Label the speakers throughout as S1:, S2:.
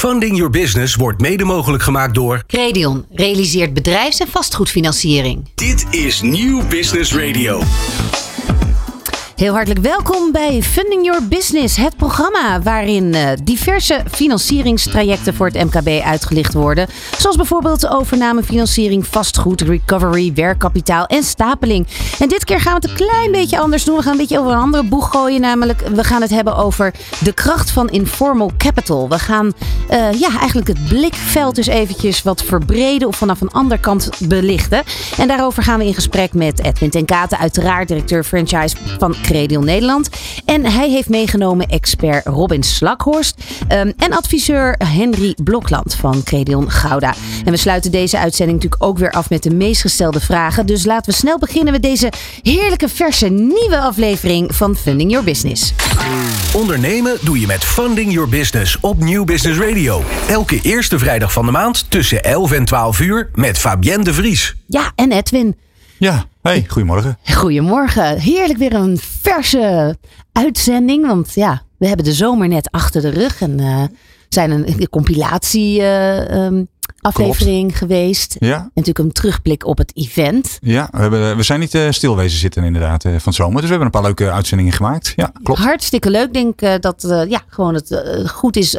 S1: Funding Your Business wordt mede mogelijk gemaakt door...
S2: Credion realiseert bedrijfs- en vastgoedfinanciering.
S1: Dit is Nieuw Business Radio.
S2: Heel hartelijk welkom bij Funding Your Business, het programma waarin uh, diverse financieringstrajecten voor het MKB uitgelicht worden. Zoals bijvoorbeeld overname, financiering, vastgoed, recovery, werkkapitaal en stapeling. En dit keer gaan we het een klein beetje anders doen. We gaan een beetje over een andere boeg gooien, namelijk we gaan het hebben over de kracht van informal capital. We gaan uh, ja, eigenlijk het blikveld dus eventjes wat verbreden of vanaf een andere kant belichten. En daarover gaan we in gesprek met Edwin ten Katen, uiteraard directeur franchise van Nederland. En hij heeft meegenomen expert Robin Slakhorst um, en adviseur Henry Blokland van Credion Gouda. En we sluiten deze uitzending natuurlijk ook weer af met de meest gestelde vragen. Dus laten we snel beginnen met deze heerlijke verse nieuwe aflevering van Funding Your Business.
S1: Ondernemen doe je met Funding Your Business op Nieuw Business Radio. Elke eerste vrijdag van de maand tussen 11 en 12 uur met Fabienne de Vries.
S2: Ja, en Edwin.
S3: Ja, hey, goedemorgen.
S2: Goedemorgen. Heerlijk weer een verse uitzending. Want ja, we hebben de zomer net achter de rug. En uh, zijn een, een compilatie uh, um, aflevering Klopt. geweest.
S3: Ja.
S2: En natuurlijk een terugblik op het event.
S3: Ja, we, hebben, we zijn niet uh, stilwezen zitten inderdaad uh, van zomer. Dus we hebben een paar leuke uitzendingen gemaakt. Ja, klopt.
S2: Hartstikke leuk. Ik denk uh, dat ja, gewoon het goed is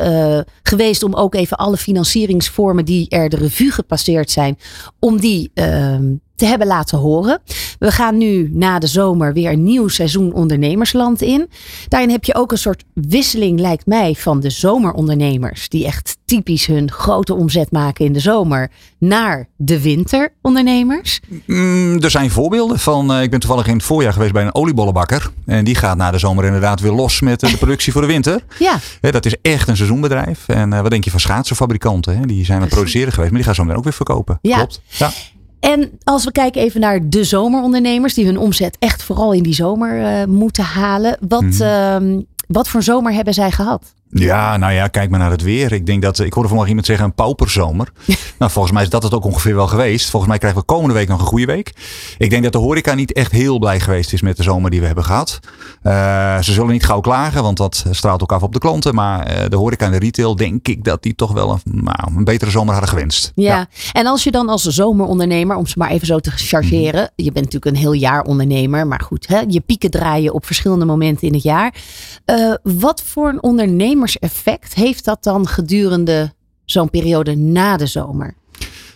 S2: geweest om ook even alle financieringsvormen die er de revue gepasseerd zijn, om die ehm, te hebben laten horen. We gaan nu na de zomer weer een nieuw seizoen ondernemersland in. Daarin heb je ook een soort wisseling, lijkt mij, van de zomerondernemers. Die echt typisch hun grote omzet maken in de zomer. Naar de winterondernemers.
S3: Mm, er zijn voorbeelden van. Uh, ik ben toevallig in het voorjaar geweest bij een oliebollenbakker. En die gaat na de zomer inderdaad weer los met uh, de productie voor de winter.
S2: Ja.
S3: Dat is echt een seizoenbedrijf. En wat denk je van schaatsenfabrikanten? Hè? Die zijn aan het produceren geweest. Maar die gaan zo meteen ook weer verkopen.
S2: Ja.
S3: Klopt. Ja.
S2: En als we kijken even naar de zomerondernemers, die hun omzet echt vooral in die zomer uh, moeten halen. Wat, mm. uh, wat voor zomer hebben zij gehad?
S3: Ja, nou ja, kijk maar naar het weer. Ik denk dat, ik hoorde vanmorgen iemand zeggen een pauperzomer. nou, volgens mij is dat het ook ongeveer wel geweest. Volgens mij krijgen we komende week nog een goede week. Ik denk dat de horeca niet echt heel blij geweest is met de zomer die we hebben gehad. Uh, ze zullen niet gauw klagen, want dat straalt ook af op de klanten. Maar uh, de horeca en de retail, denk ik dat die toch wel een, nou, een betere zomer hadden gewenst.
S2: Ja. ja. en als je dan als zomerondernemer, om ze maar even zo te chargeren. Mm. Je bent natuurlijk een heel jaar ondernemer, maar goed, hè, je pieken draaien op verschillende momenten in het jaar. Uh, wat voor een ondernemer effect heeft dat dan gedurende zo'n periode na de zomer?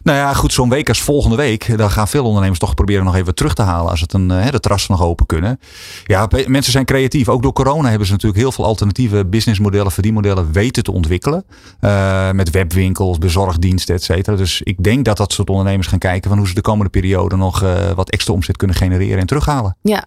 S3: Nou ja, goed, zo'n week als volgende week, dan gaan veel ondernemers toch proberen nog even terug te halen als het een, hè, de terrassen nog open kunnen. Ja, mensen zijn creatief. Ook door corona hebben ze natuurlijk heel veel alternatieve businessmodellen, verdienmodellen weten te ontwikkelen. Uh, met webwinkels, bezorgdiensten, et cetera. Dus ik denk dat dat soort ondernemers gaan kijken van hoe ze de komende periode nog uh, wat extra omzet kunnen genereren en terughalen.
S2: Ja,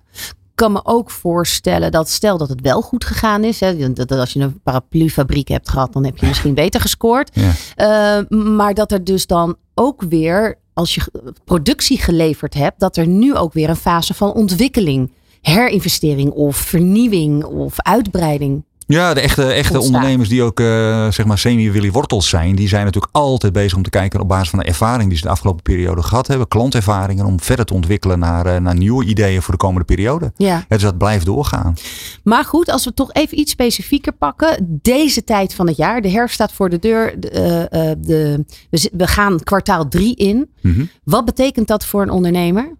S2: kan me ook voorstellen dat stel dat het wel goed gegaan is. Hè, dat als je een paraplufabriek hebt gehad, dan heb je misschien beter gescoord.
S3: Ja.
S2: Uh, maar dat er dus dan ook weer, als je productie geleverd hebt, dat er nu ook weer een fase van ontwikkeling, herinvestering of vernieuwing of uitbreiding
S3: ja, de echte, echte ondernemers die ook uh, zeg maar semi-Willy Wortels zijn, die zijn natuurlijk altijd bezig om te kijken op basis van de ervaring die ze de afgelopen periode gehad hebben, klantervaringen, om verder te ontwikkelen naar, uh, naar nieuwe ideeën voor de komende periode.
S2: Ja.
S3: Dus dat blijft doorgaan.
S2: Maar goed, als we toch even iets specifieker pakken, deze tijd van het jaar, de herfst staat voor de deur, de, uh, de, we, we gaan kwartaal drie in.
S3: Mm -hmm.
S2: Wat betekent dat voor een ondernemer?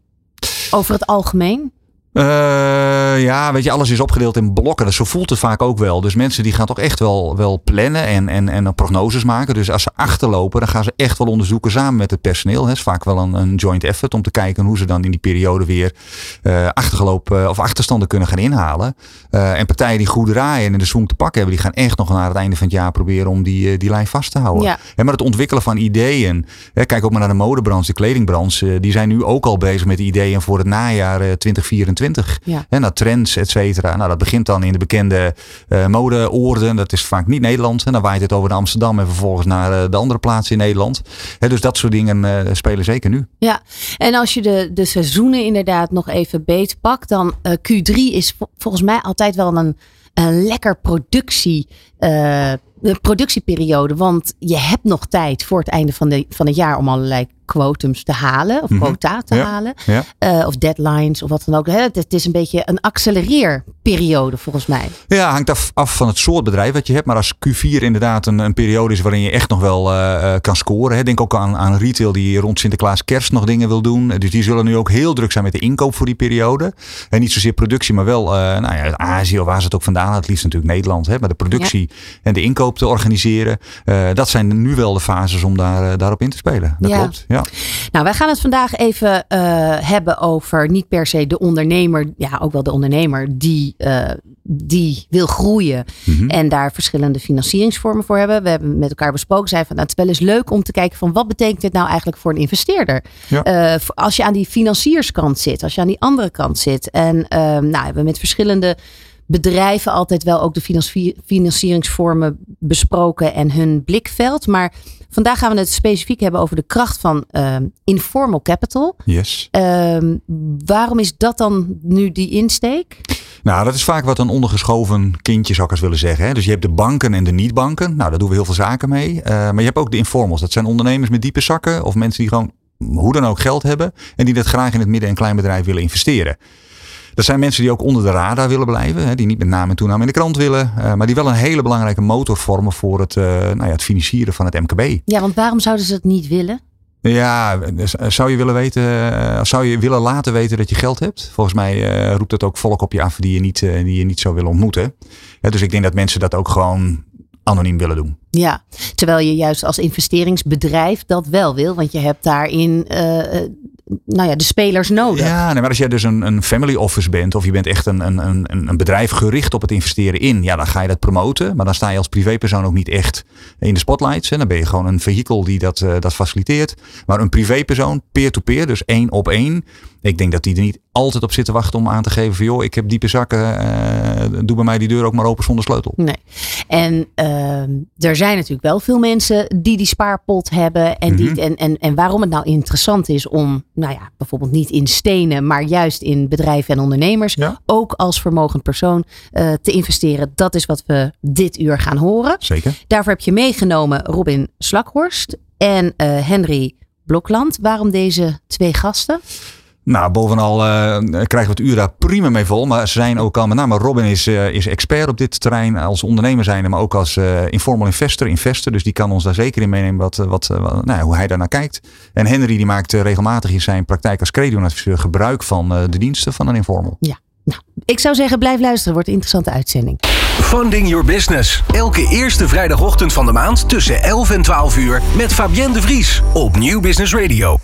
S2: Over het algemeen?
S3: Uh, ja, weet je, alles is opgedeeld in blokken. Dus zo voelt het vaak ook wel. Dus mensen die gaan toch echt wel, wel plannen en, en, en prognoses maken. Dus als ze achterlopen, dan gaan ze echt wel onderzoeken samen met het personeel. Het is vaak wel een, een joint effort om te kijken hoe ze dan in die periode weer uh, achtergelopen of achterstanden kunnen gaan inhalen. Uh, en partijen die goed draaien en in de swing te pakken hebben, die gaan echt nog naar het einde van het jaar proberen om die, die lijn vast te houden.
S2: Ja.
S3: En maar het ontwikkelen van ideeën. Hè, kijk ook maar naar de modebranche, de kledingbranche. die zijn nu ook al bezig met ideeën voor het najaar 2024.
S2: Ja.
S3: En naar trends, et cetera. Nou, dat begint dan in de bekende uh, modeoorden. Dat is vaak niet Nederland. En dan waait het over naar Amsterdam en vervolgens naar uh, de andere plaatsen in Nederland. He, dus dat soort dingen uh, spelen zeker nu.
S2: Ja, en als je de, de seizoenen inderdaad nog even beet pakt, dan Q3 is volgens mij altijd wel een, een lekker productie de productieperiode. Want je hebt nog tijd voor het einde van, de, van het jaar om allerlei quotums te halen of
S3: Mhm.
S2: quota te
S3: Ja.
S2: halen.
S3: Ja.
S2: Eh, of deadlines of wat dan ook. Het, het is een beetje een accelereerperiode volgens mij.
S3: Ja, hangt af, af van het soort bedrijf wat je hebt. Maar als Q4 inderdaad een, een periode is waarin je echt nog wel eh, eh, kan scoren. Hè. Denk ook aan, aan retail die rond Sinterklaas kerst nog dingen wil doen. Dus die zullen nu ook heel druk zijn met de inkoop voor die periode. En niet zozeer productie, maar wel nou ja, Azië of waar ze het ook vandaan. Het liefst natuurlijk Nederland. Hè. Maar de productie en de inkoop te organiseren. dat zijn nu wel de fases om daar, daarop in te spelen. Dat klopt. Ja.
S2: Nou, wij gaan het vandaag even eh, hebben over niet per se de ondernemer. Ja, ook wel de ondernemer die, eh, die wil groeien.
S3: Mhm.
S2: En daar verschillende financieringsvormen voor hebben. We hebben met elkaar besproken. Zei van, nou, het is wel eens leuk om te kijken van wat betekent dit nou eigenlijk voor een investeerder?
S3: Ja.
S2: Eh, als je aan die financierskant zit, als je aan die andere kant zit. En nou, hebben we met verschillende bedrijven altijd wel ook de financi- financieringsvormen besproken en hun blikveld. Maar vandaag gaan we het specifiek hebben over de kracht van eh, informal capital.
S3: Yes.
S2: Ehm, waarom is dat dan nu die insteek?
S3: Nou, dat is vaak wat een ondergeschoven kindje zou ik eens willen zeggen. Hè? Dus je hebt de banken en de niet-banken. Nou, daar doen we heel veel zaken mee. Eh, maar je hebt ook de informals. Dat zijn ondernemers met diepe zakken. Of mensen die gewoon hoe dan ook geld hebben. En die dat graag in het midden- en kleinbedrijf willen investeren. Dat zijn mensen die ook onder de radar willen blijven. Hè? Die niet met naam en toename in de krant willen. eh, maar die wel een hele belangrijke motor vormen voor het, eh, nou ja, het financieren van het MKB.
S2: Ja, want waarom zouden ze dat niet willen?
S3: Ja, dus, eh, zou je willen weten, zou je willen laten weten dat je geld hebt? Volgens mij roept dat ook volk op je af die je niet, eh, die je niet zou willen ontmoeten. Ja, dus ik denk dat mensen dat ook gewoon anoniem willen doen.
S2: Ja, terwijl je juist als investeringsbedrijf dat wel wil, want je hebt daarin nou ja, de spelers nodig.
S3: Ja, nee, maar als jij dus een, een family office bent of je bent echt een, een, een, een bedrijf gericht op het investeren in, ja, dan ga je dat promoten. Maar dan sta je als privépersoon ook niet echt in de spotlights. En dan ben je gewoon een vehikel die dat, eh, dat faciliteert. Maar een privépersoon, peer-to-peer, dus één op één. Ik denk dat die er niet altijd op zit te wachten om aan te geven van joh, ik heb diepe zakken, eh, doe bij mij die deur ook maar open zonder sleutel.
S2: Nee. En ehm, er zijn natuurlijk wel veel mensen die die spaarpot hebben. En, die,
S3: Mhm.
S2: en, en, en waarom het nou interessant is om, nou ja, bijvoorbeeld niet in stenen, maar juist in bedrijven en ondernemers,
S3: Ja.
S2: ook als vermogend persoon eh, te investeren. Dat is wat we dit uur gaan horen.
S3: Zeker.
S2: Daarvoor heb je meegenomen Robin Slakhorst en eh, Henry Blokland. Waarom deze twee gasten?
S3: Nou, bovenal eh, krijgen we het uur daar prima mee vol. Maar ze zijn ook al, met name Robin is, eh, is expert op dit terrein. Als ondernemer zijn, maar ook als eh, informal investor, investor. Dus die kan ons daar zeker in meenemen wat, wat, wat- nou, ja, hoe hij daar naar kijkt. En Henry die maakt regelmatig in zijn praktijk als creditadviseur gebruik van eh, de diensten van een informal.
S2: Ik zou zeggen, blijf luisteren. Wordt een interessante uitzending.
S1: Funding Your Business. Elke eerste vrijdagochtend van de maand tussen 11 en 12 uur met Fabienne de Vries op Nieuw Business Radio.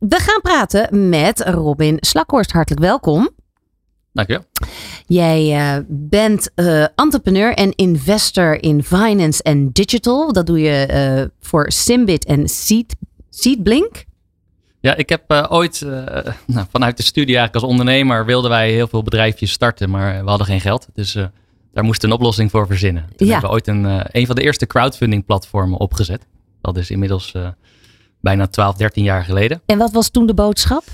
S2: We gaan praten met Robin Slakhorst. Hartelijk welkom.
S4: Dankjewel.
S2: Jij eh, bent eh, entrepreneur en investor in finance en digital. Dat doe je eh, voor Symbit en Seed, Seedblink.
S4: Ja, ik heb ooit nou, vanuit de studie eigenlijk als ondernemer wilden wij heel veel bedrijfjes starten, maar we hadden geen geld. Dus daar moest een oplossing voor verzinnen. Toen
S2: Ja.
S4: hebben we ooit een, een van de eerste crowdfunding platformen opgezet. Dat is inmiddels bijna 12, 13 jaar geleden.
S2: En wat was toen de boodschap?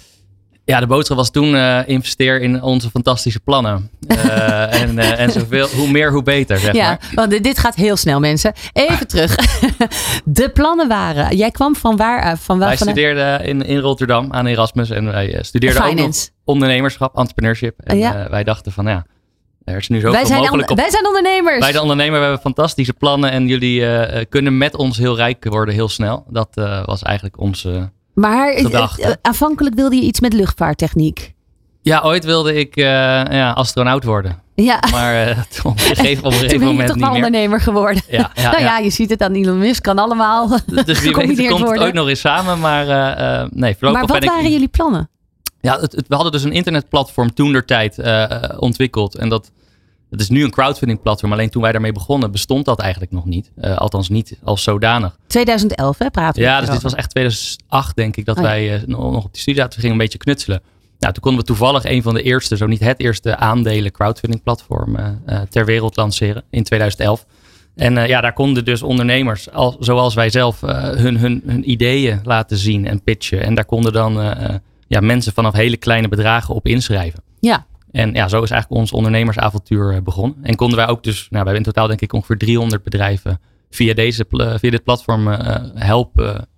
S4: Ja, de boodschap was toen eh, investeer in onze fantastische plannen. Eh, en, eh, en zoveel, hoe meer, hoe beter, zeg
S2: ja,
S4: maar.
S2: want dit- gaat heel snel, mensen. Even terug. De plannen waren. Jij kwam van waar? Van waar
S4: Wij
S2: vanuit-
S4: studeerden in, in Rotterdam aan Erasmus en wij studeerden ook nog ondernemerschap, entrepreneurship. En
S2: Ja.
S4: wij dachten van ja, er is nu zoveel
S2: Wij zijn,
S4: mogelijk
S2: on-
S4: op
S2: wij zijn ondernemers.
S4: Bij de ondernemer we hebben fantastische plannen en jullie eh, eh, kunnen met ons heel rijk worden heel snel. Dat eh, was eigenlijk onze.
S2: maar
S4: gedachte.
S2: aanvankelijk wilde je iets met luchtvaarttechniek.
S4: Ja, ooit wilde ik ja, astronaut worden.
S2: Ja,
S4: Maar op een gegeven, op een
S2: toen
S4: gegeven
S2: ben je
S4: moment
S2: toch wel ondernemer geworden.
S4: Ja, ja,
S2: nou ja,
S4: ja.
S2: je ziet het aan Elon Musk, kan allemaal
S4: Dus wie weet
S2: gecombineerd
S4: komt het
S2: worden.
S4: ooit nog eens samen. Maar nee, voorlopig
S2: maar wat
S4: ben ik...
S2: waren jullie plannen?
S4: Ja, het, het- we hadden dus een internetplatform toen der tijd eh, ontwikkeld. En dat, dat is nu een crowdfunding platform. Alleen toen wij daarmee begonnen bestond dat eigenlijk nog niet. Eh, althans niet als zodanig.
S2: 2011, hè, praten we
S4: Ja, dus dit was echt 2008 denk ik dat
S2: Oh ja.
S4: wij eh, nog op die studie zaten. We gingen een beetje knutselen. Nou, toen konden we toevallig een van de eerste, zo niet het eerste aandelen crowdfunding platform eh, eh, ter wereld lanceren in 2011. En eh, ja, daar konden dus ondernemers, al, zoals wij zelf, eh, hun, hun, hun ideeën laten zien en pitchen. En daar konden dan eh, eh, ja, mensen vanaf hele kleine bedragen op inschrijven.
S2: Ja,
S4: En ja, zo is eigenlijk ons ondernemersavontuur eh, begonnen. En konden wij ook dus, nou, we hebben in totaal denk ik ongeveer 300 bedrijven via, deze, via dit platform eh, helpen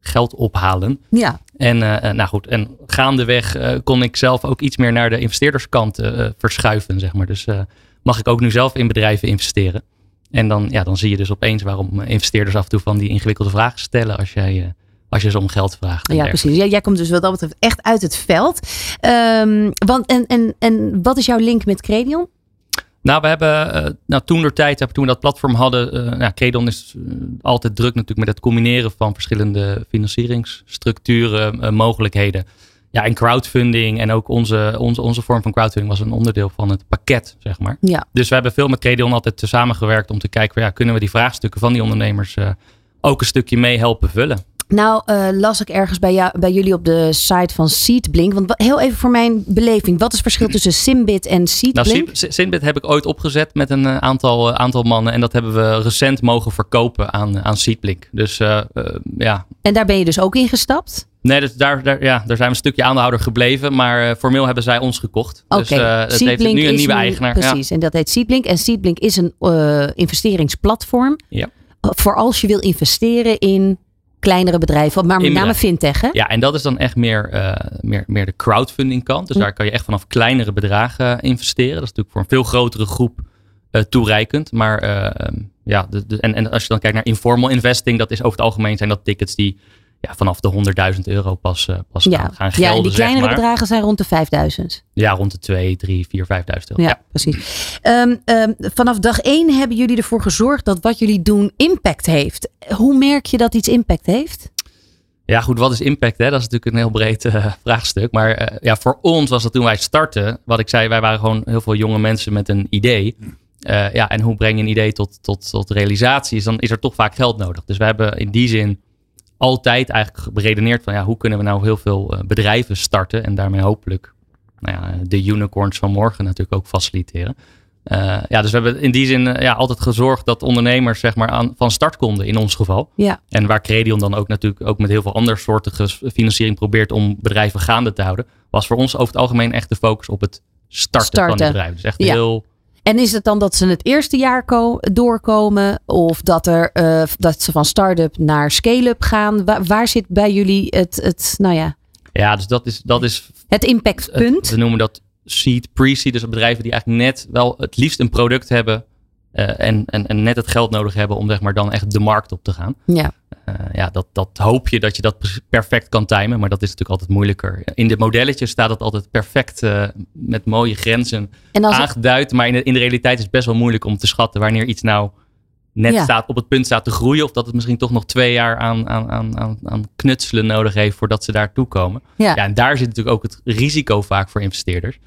S4: geld ophalen.
S2: Ja.
S4: En nou goed, en gaandeweg kon ik zelf ook iets meer naar de investeerderskant verschuiven, zeg maar. Dus mag ik ook nu zelf in bedrijven investeren. En dan, ja, dan zie je dus opeens waarom investeerders af en toe van die ingewikkelde vragen stellen als jij als je ze om geld vraagt.
S2: Ja, precies. Ja, jij komt dus wat dat betreft echt uit het veld. Um, want, en, en, en wat is jouw link met Credion?
S4: Nou, we hebben uh, nou, toen de tijd, toen we dat platform hadden, uh, nou, Credon is uh, altijd druk natuurlijk met het combineren van verschillende financieringsstructuren, mogelijkheden. Ja, en crowdfunding en ook onze, onze, onze vorm van crowdfunding was een onderdeel van het pakket, zeg maar.
S2: Ja.
S4: Dus we hebben veel met Credon altijd samengewerkt om te kijken, ja, kunnen we die vraagstukken van die ondernemers ook een stukje mee helpen vullen.
S2: Nou, uh, las ik ergens bij, jou, bij jullie op de site van Seedblink. Want heel even voor mijn beleving. Wat is het verschil tussen Simbit en Seedblink?
S4: Nou, Simbit heb ik ooit opgezet met een eh, aantal, uh, aantal mannen. En dat hebben we recent mogen verkopen aan, aan Seedblink. Dus uh, ja.
S2: En daar ben je dus ook in gestapt?
S4: Nee, dus daar, daar, ja, daar zijn we een stukje aandeelhouder gebleven. Maar formeel hebben zij ons gekocht.
S2: Oké.
S4: Okay. Dus het heeft nu een nieuwe eigenaar.
S2: Precies,
S4: ja.
S2: en dat heet Seedblink. En Seedblink is een investeringsplatform.
S4: Ja.
S2: Voor als je wil investeren in kleinere bedrijven, maar met name fintech. Hè?
S4: Ja, en dat is dan echt meer, uh, meer, meer de crowdfunding kant. Dus hm. daar kan je echt vanaf kleinere bedragen investeren. Dat is natuurlijk voor een veel grotere groep uh, toereikend. Maar uh, ja, de, de, en, en als je dan kijkt naar informal investing, dat is over het algemeen zijn dat tickets die ja, vanaf de 100.000 euro pas, uh, pas
S2: ja.
S4: gaan, gaan gelden.
S2: Ja, en die kleinere
S4: zeg maar.
S2: bedragen zijn rond de 5.000.
S4: Ja, rond de 2, 3, 4, 5.000 euro.
S2: Ja, ja. precies. Um, um, vanaf dag 1 hebben jullie ervoor gezorgd dat wat jullie doen impact heeft. Hoe merk je dat iets impact heeft?
S4: Ja, goed, wat is impact? Hè? Dat is natuurlijk een heel breed uh, vraagstuk. Maar uh, ja, voor ons was dat toen wij startten, wat ik zei, wij waren gewoon heel veel jonge mensen met een idee. Uh, ja, en hoe breng je een idee tot, tot, tot realisatie? Is dan is er toch vaak geld nodig. Dus we hebben in die zin altijd eigenlijk beredeneerd van ja, hoe kunnen we nou heel veel uh, bedrijven starten en daarmee hopelijk nou ja, de unicorns van morgen natuurlijk ook faciliteren. Uh, ja, dus we hebben in die zin uh, ja, altijd gezorgd dat ondernemers zeg maar, aan, van start konden in ons geval.
S2: Ja.
S4: En waar Credion dan ook natuurlijk ook met heel veel andere soortige financiering probeert om bedrijven gaande te houden, was voor ons over het algemeen echt de focus op het starten,
S2: starten.
S4: van het bedrijf. Dus echt
S2: ja.
S4: heel
S2: en is het dan dat ze het eerste jaar doorkomen of dat, er, uh, dat ze van start-up naar scale-up gaan? Waar, waar, zit bij jullie het, het, nou ja.
S4: Ja, dus dat is. Dat is
S2: het impactpunt.
S4: we noemen dat seed, pre-seed. Dus bedrijven die eigenlijk net wel het liefst een product hebben. Uh, en, en, en net het geld nodig hebben om zeg maar dan echt de markt op te gaan.
S2: Ja.
S4: Uh, ja, dat, dat hoop je dat je dat perfect kan timen, maar dat is natuurlijk altijd moeilijker. In de modelletjes staat het altijd perfect uh, met mooie grenzen aangeduid, het... maar in de, in de realiteit is het best wel moeilijk om te schatten wanneer iets nou net ja. staat, op het punt staat te groeien, of dat het misschien toch nog twee jaar aan, aan, aan, aan knutselen nodig heeft voordat ze daartoe komen.
S2: Ja.
S4: ja, en daar zit natuurlijk ook het risico vaak voor investeerders.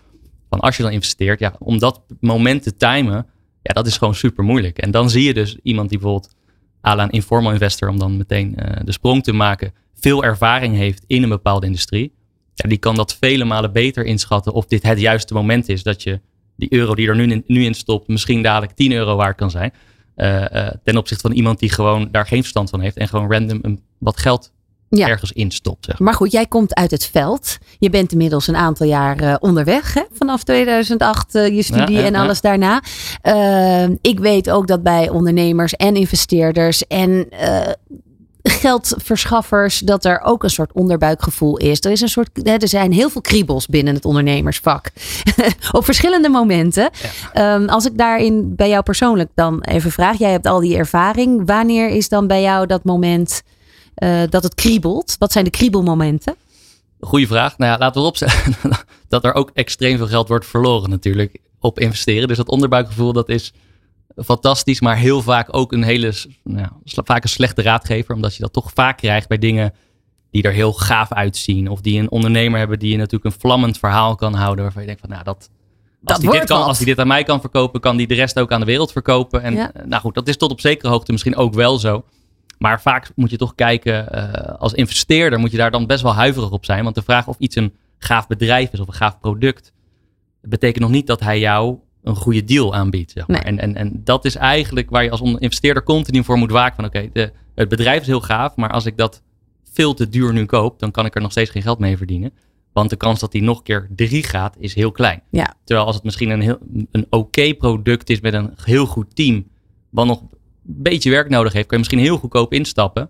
S4: Van als je dan investeert, ja, om dat moment te timen, ja, dat is gewoon super moeilijk. En dan zie je dus iemand die bijvoorbeeld la een informal investor, om dan meteen uh, de sprong te maken, veel ervaring heeft in een bepaalde industrie. Ja, die kan dat vele malen beter inschatten of dit het juiste moment is dat je die euro die er nu in, nu in stopt, misschien dadelijk 10 euro waard kan zijn. Uh, uh, ten opzichte van iemand die gewoon daar geen verstand van heeft en gewoon random een, wat geld ja. ergens instopt. Zeg.
S2: Maar goed, jij komt uit het veld. Je bent inmiddels een aantal jaar uh, onderweg. Hè? Vanaf 2008 uh, je studie ja, ja, en alles daarna. Uh, ik weet ook dat bij ondernemers en investeerders en geldverschaffers dat er ook een soort onderbuikgevoel is. Er, is een soort, hè, er zijn heel veel kriebels binnen het ondernemersvak. Op verschillende momenten. Um, als ik daarin bij jou persoonlijk dan even vraag. Jij hebt al die ervaring. Wanneer is dan bij jou dat moment... Uh, dat het kriebelt? Wat zijn de kriebelmomenten?
S4: Goeie vraag. Nou ja, laten we zeggen dat er ook extreem veel geld wordt verloren natuurlijk op investeren. Dus dat onderbuikgevoel dat is fantastisch, maar heel vaak ook een hele, nou, vaak een slechte raadgever. Omdat je dat toch vaak krijgt bij dingen die er heel gaaf uitzien. Of die een ondernemer hebben die je natuurlijk een vlammend verhaal kan houden. Waarvan je denkt van nou dat... Als, die dit kan, als hij dit aan mij kan verkopen, kan die de rest ook aan de wereld verkopen. En
S2: ja.
S4: nou goed, dat is tot op zekere hoogte misschien ook wel zo. Maar vaak moet je toch kijken, uh, als investeerder moet je daar dan best wel huiverig op zijn. Want de vraag of iets een gaaf bedrijf is of een gaaf product, betekent nog niet dat hij jou een goede deal aanbiedt. Zeg maar.
S2: nee.
S4: en, en, en dat is eigenlijk waar je als investeerder continu voor moet waken. Van oké, okay, het bedrijf is heel gaaf, maar als ik dat veel te duur nu koop, dan kan ik er nog steeds geen geld mee verdienen. Want de kans dat die nog keer drie gaat, is heel klein.
S2: Ja.
S4: Terwijl als het misschien een, heel, een oké okay product is met een heel goed team, wat nog een beetje werk nodig heeft, kan je misschien heel goedkoop instappen.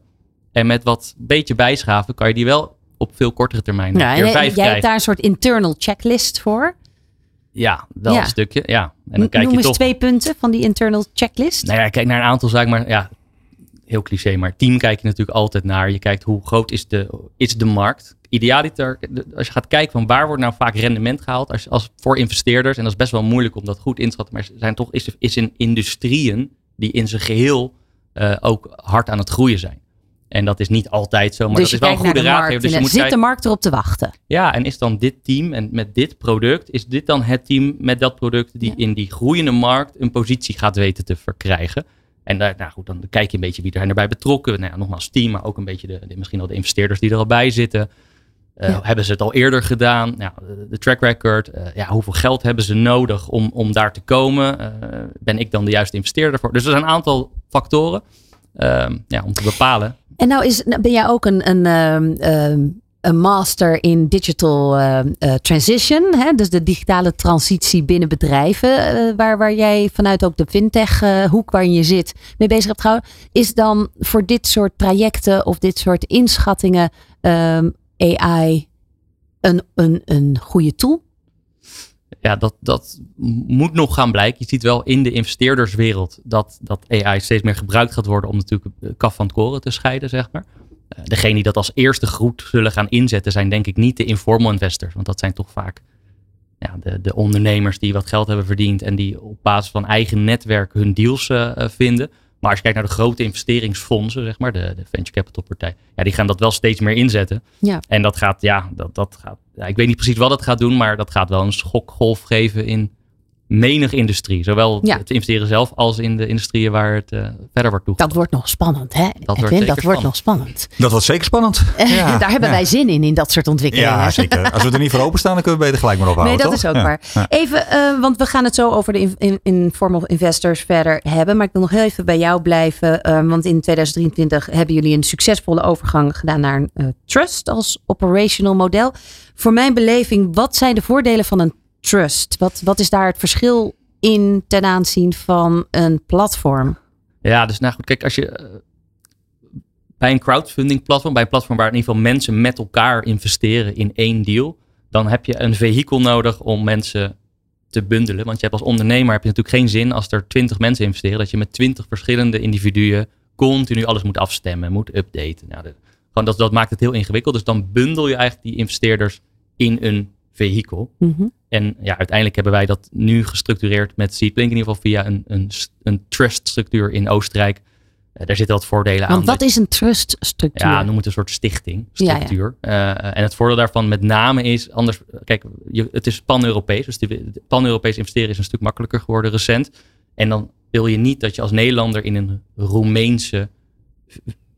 S4: En met wat beetje bijschaven kan je die wel op veel kortere termijn
S2: Ja,
S4: keer
S2: en
S4: vijf
S2: jij
S4: krijgen.
S2: hebt daar een soort internal checklist voor.
S4: Ja, wel
S2: Ja.
S4: een stukje. Ja. En dan kijk
S2: Noem
S4: je
S2: eens
S4: toch.
S2: twee punten van die internal checklist.
S4: Nou ja, kijk naar een aantal zaken, maar ja, heel cliché. Maar team kijk je natuurlijk altijd naar. Je kijkt hoe groot is de, is de markt. Idealiter, de- als je gaat kijken van waar wordt nou vaak rendement gehaald als, als voor investeerders. En dat is best wel moeilijk om dat goed in te schatten. Maar er zijn toch is, is in industrieën die in zijn geheel eh, ook hard aan het groeien zijn. En dat is niet altijd zo, maar
S2: dus
S4: dat is wel een goede raadgever.
S2: markt.
S4: Dus je moet
S2: zit
S4: kijken,
S2: de markt erop te wachten?
S4: ja, en is dan dit team en met dit product, is dit dan het team met dat product die
S2: Ja.
S4: in die groeiende markt een positie gaat weten te verkrijgen? En daar, nou goed, dan kijk je een beetje wie er zijn erbij betrokken. Nou ja, nogmaals team, maar ook een beetje de, de- misschien wel de investeerders die er al bij zitten. Eh,
S2: Ja.
S4: Hebben ze het al eerder gedaan? Nou, de- track record. eh, ja, hoeveel geld hebben ze nodig om, om daar te komen? Eh, ben ik dan de juiste investeerder voor? Dus er zijn een aantal factoren ehm, ja, om te bepalen.
S2: En nou is, nou ben jij ook een, een, ehm, ehm, een master in digital eh, transition. Hè? Dus de digitale transitie binnen bedrijven. eh, waar, waar jij vanuit ook de fintech eh, hoek waarin je zit mee bezig hebt gehouden. Is dan voor dit soort trajecten of dit soort inschattingen AI een, een, een goede tool?
S4: ja, dat, dat moet nog gaan blijken. Je ziet wel in de investeerderswereld dat, dat AI steeds meer gebruikt gaat worden om natuurlijk kaf van het koren te scheiden, zeg maar. Eh, Degene die dat als eerste goed zullen gaan inzetten zijn denk ik niet de informal investors. Want dat zijn toch vaak ja, de, de ondernemers die wat geld hebben verdiend en die op basis van eigen netwerk hun deals eh, eh, vinden. Maar als je kijkt naar de grote investeringsfondsen, zeg maar, de, de venture capital partij, ja, die gaan dat wel steeds meer inzetten.
S2: Ja.
S4: En dat gaat, ja, dat, dat gaat, ja, ik weet niet precies wat het gaat doen, maar dat gaat wel een schokgolf geven in menig industrie. Zowel
S2: Ja.
S4: het investeren zelf als in de industrieën waar het eh, verder wordt toegepast.
S2: Dat wordt nog spannend, hè?
S4: wordt
S2: Edwin?
S4: zeker
S2: dat wordt nog spannend.
S3: Dat was zeker spannend. Ja,
S2: Daar hebben
S3: ja.
S2: wij zin in, in dat soort ontwikkelingen.
S3: Ja, zeker. Als we er niet voor openstaan, dan kunnen we beter gelijk maar ophouden.
S2: Nee, dat
S3: toch?
S2: is ook
S3: Ja.
S2: waar.
S3: Ja.
S2: Even, eh, want we gaan het zo over de in, in, informal investors verder hebben. Maar ik wil nog heel even bij jou blijven. eh, want in 2023 hebben jullie een succesvolle overgang gedaan naar een eh, trust als operational model. Voor mijn beleving, wat zijn de voordelen van een trust? Wat, wat is daar het verschil in ten aanzien van een platform?
S4: Ja, dus nou goed, kijk, als je eh, bij een crowdfunding platform, bij een platform waar in ieder geval mensen met elkaar investeren in één deal, dan heb je een vehikel nodig om mensen te bundelen. Want je hebt als ondernemer heb je natuurlijk geen zin als er twintig mensen investeren, dat je met twintig verschillende individuen continu alles moet afstemmen, moet updaten. Nou, gewoon dat, dat maakt het heel ingewikkeld. Dus dan bundel je eigenlijk die investeerders in een vehikel.
S2: Mhm.
S4: En ja, uiteindelijk hebben wij dat nu gestructureerd met Seedlink in ieder geval via een, een, een trust structuur in Oostenrijk. Eh, daar zitten wat voordelen aan.
S2: Want wat is een trust structuur?
S4: ja, noem het een soort stichting,
S2: Ja.
S4: Eh, en het voordeel daarvan met name is, anders, kijk, je, het is pan-Europees. Dus pan-Europees investeren is een stuk makkelijker geworden recent. En dan wil je niet dat je als Nederlander in een Roemeense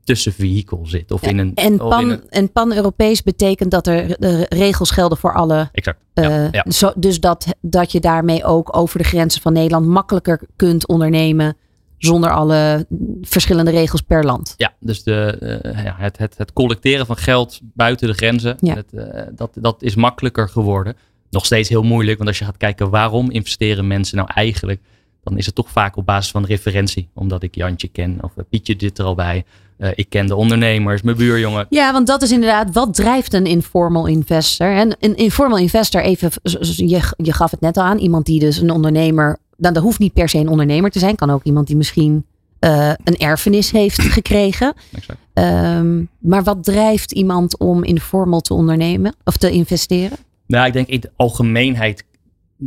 S4: tussenvehikel zit. Of in een,
S2: en, pan,
S4: een-
S2: en pan-Europees betekent dat er regels gelden voor alle
S4: exact. Ja,
S2: Eh,
S4: ja.
S2: Zo, dus dat, dat je daarmee ook over de grenzen van Nederland makkelijker kunt ondernemen zonder alle verschillende regels per land.
S4: Ja, dus de, eh, het, het, het collecteren van geld buiten de grenzen, het, eh, dat, dat is makkelijker geworden. Nog steeds heel moeilijk, want als je gaat kijken waarom investeren mensen nou eigenlijk, dan is het toch vaak op basis van referentie. Omdat ik Jantje ken of eh, Pietje zit er al bij. Eh, ik ken de ondernemers, mijn buurjongen.
S2: Ja, want dat is inderdaad, wat drijft een informal investor? En een informal investor, even, je, je gaf het net al aan, iemand die dus een ondernemer, dan dat hoeft niet per se een ondernemer te zijn, kan ook iemand die misschien eh, een erfenis heeft gekregen.
S4: Exact.
S2: Ehm, maar wat drijft iemand om informal te ondernemen of te investeren?
S4: Nou, ik denk in de algemeenheid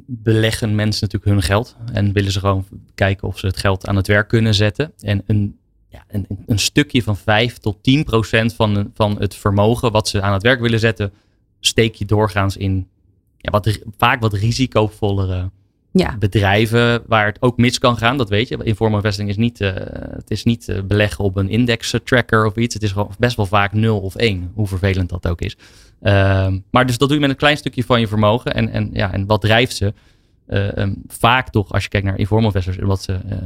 S4: beleggen mensen natuurlijk hun geld. En willen ze gewoon kijken of ze het geld aan het werk kunnen zetten. En een, ja, een, een stukje van 5 tot 10 procent van, van het vermogen wat ze aan het werk willen zetten, steek je doorgaans in ja, wat, vaak wat risicovollere
S2: Ja,
S4: bedrijven waar het ook mis kan gaan. Dat weet je. Informal investing is niet, eh, het is niet eh, beleggen op een index tracker of iets. Het is gewoon best wel vaak 0 of 1, hoe vervelend dat ook is. Ehm, maar dus dat doe je met een klein stukje van je vermogen. En, en, ja, en wat drijft ze? Eh, ehm, vaak toch, als je kijkt naar informal investors, wat ze eh,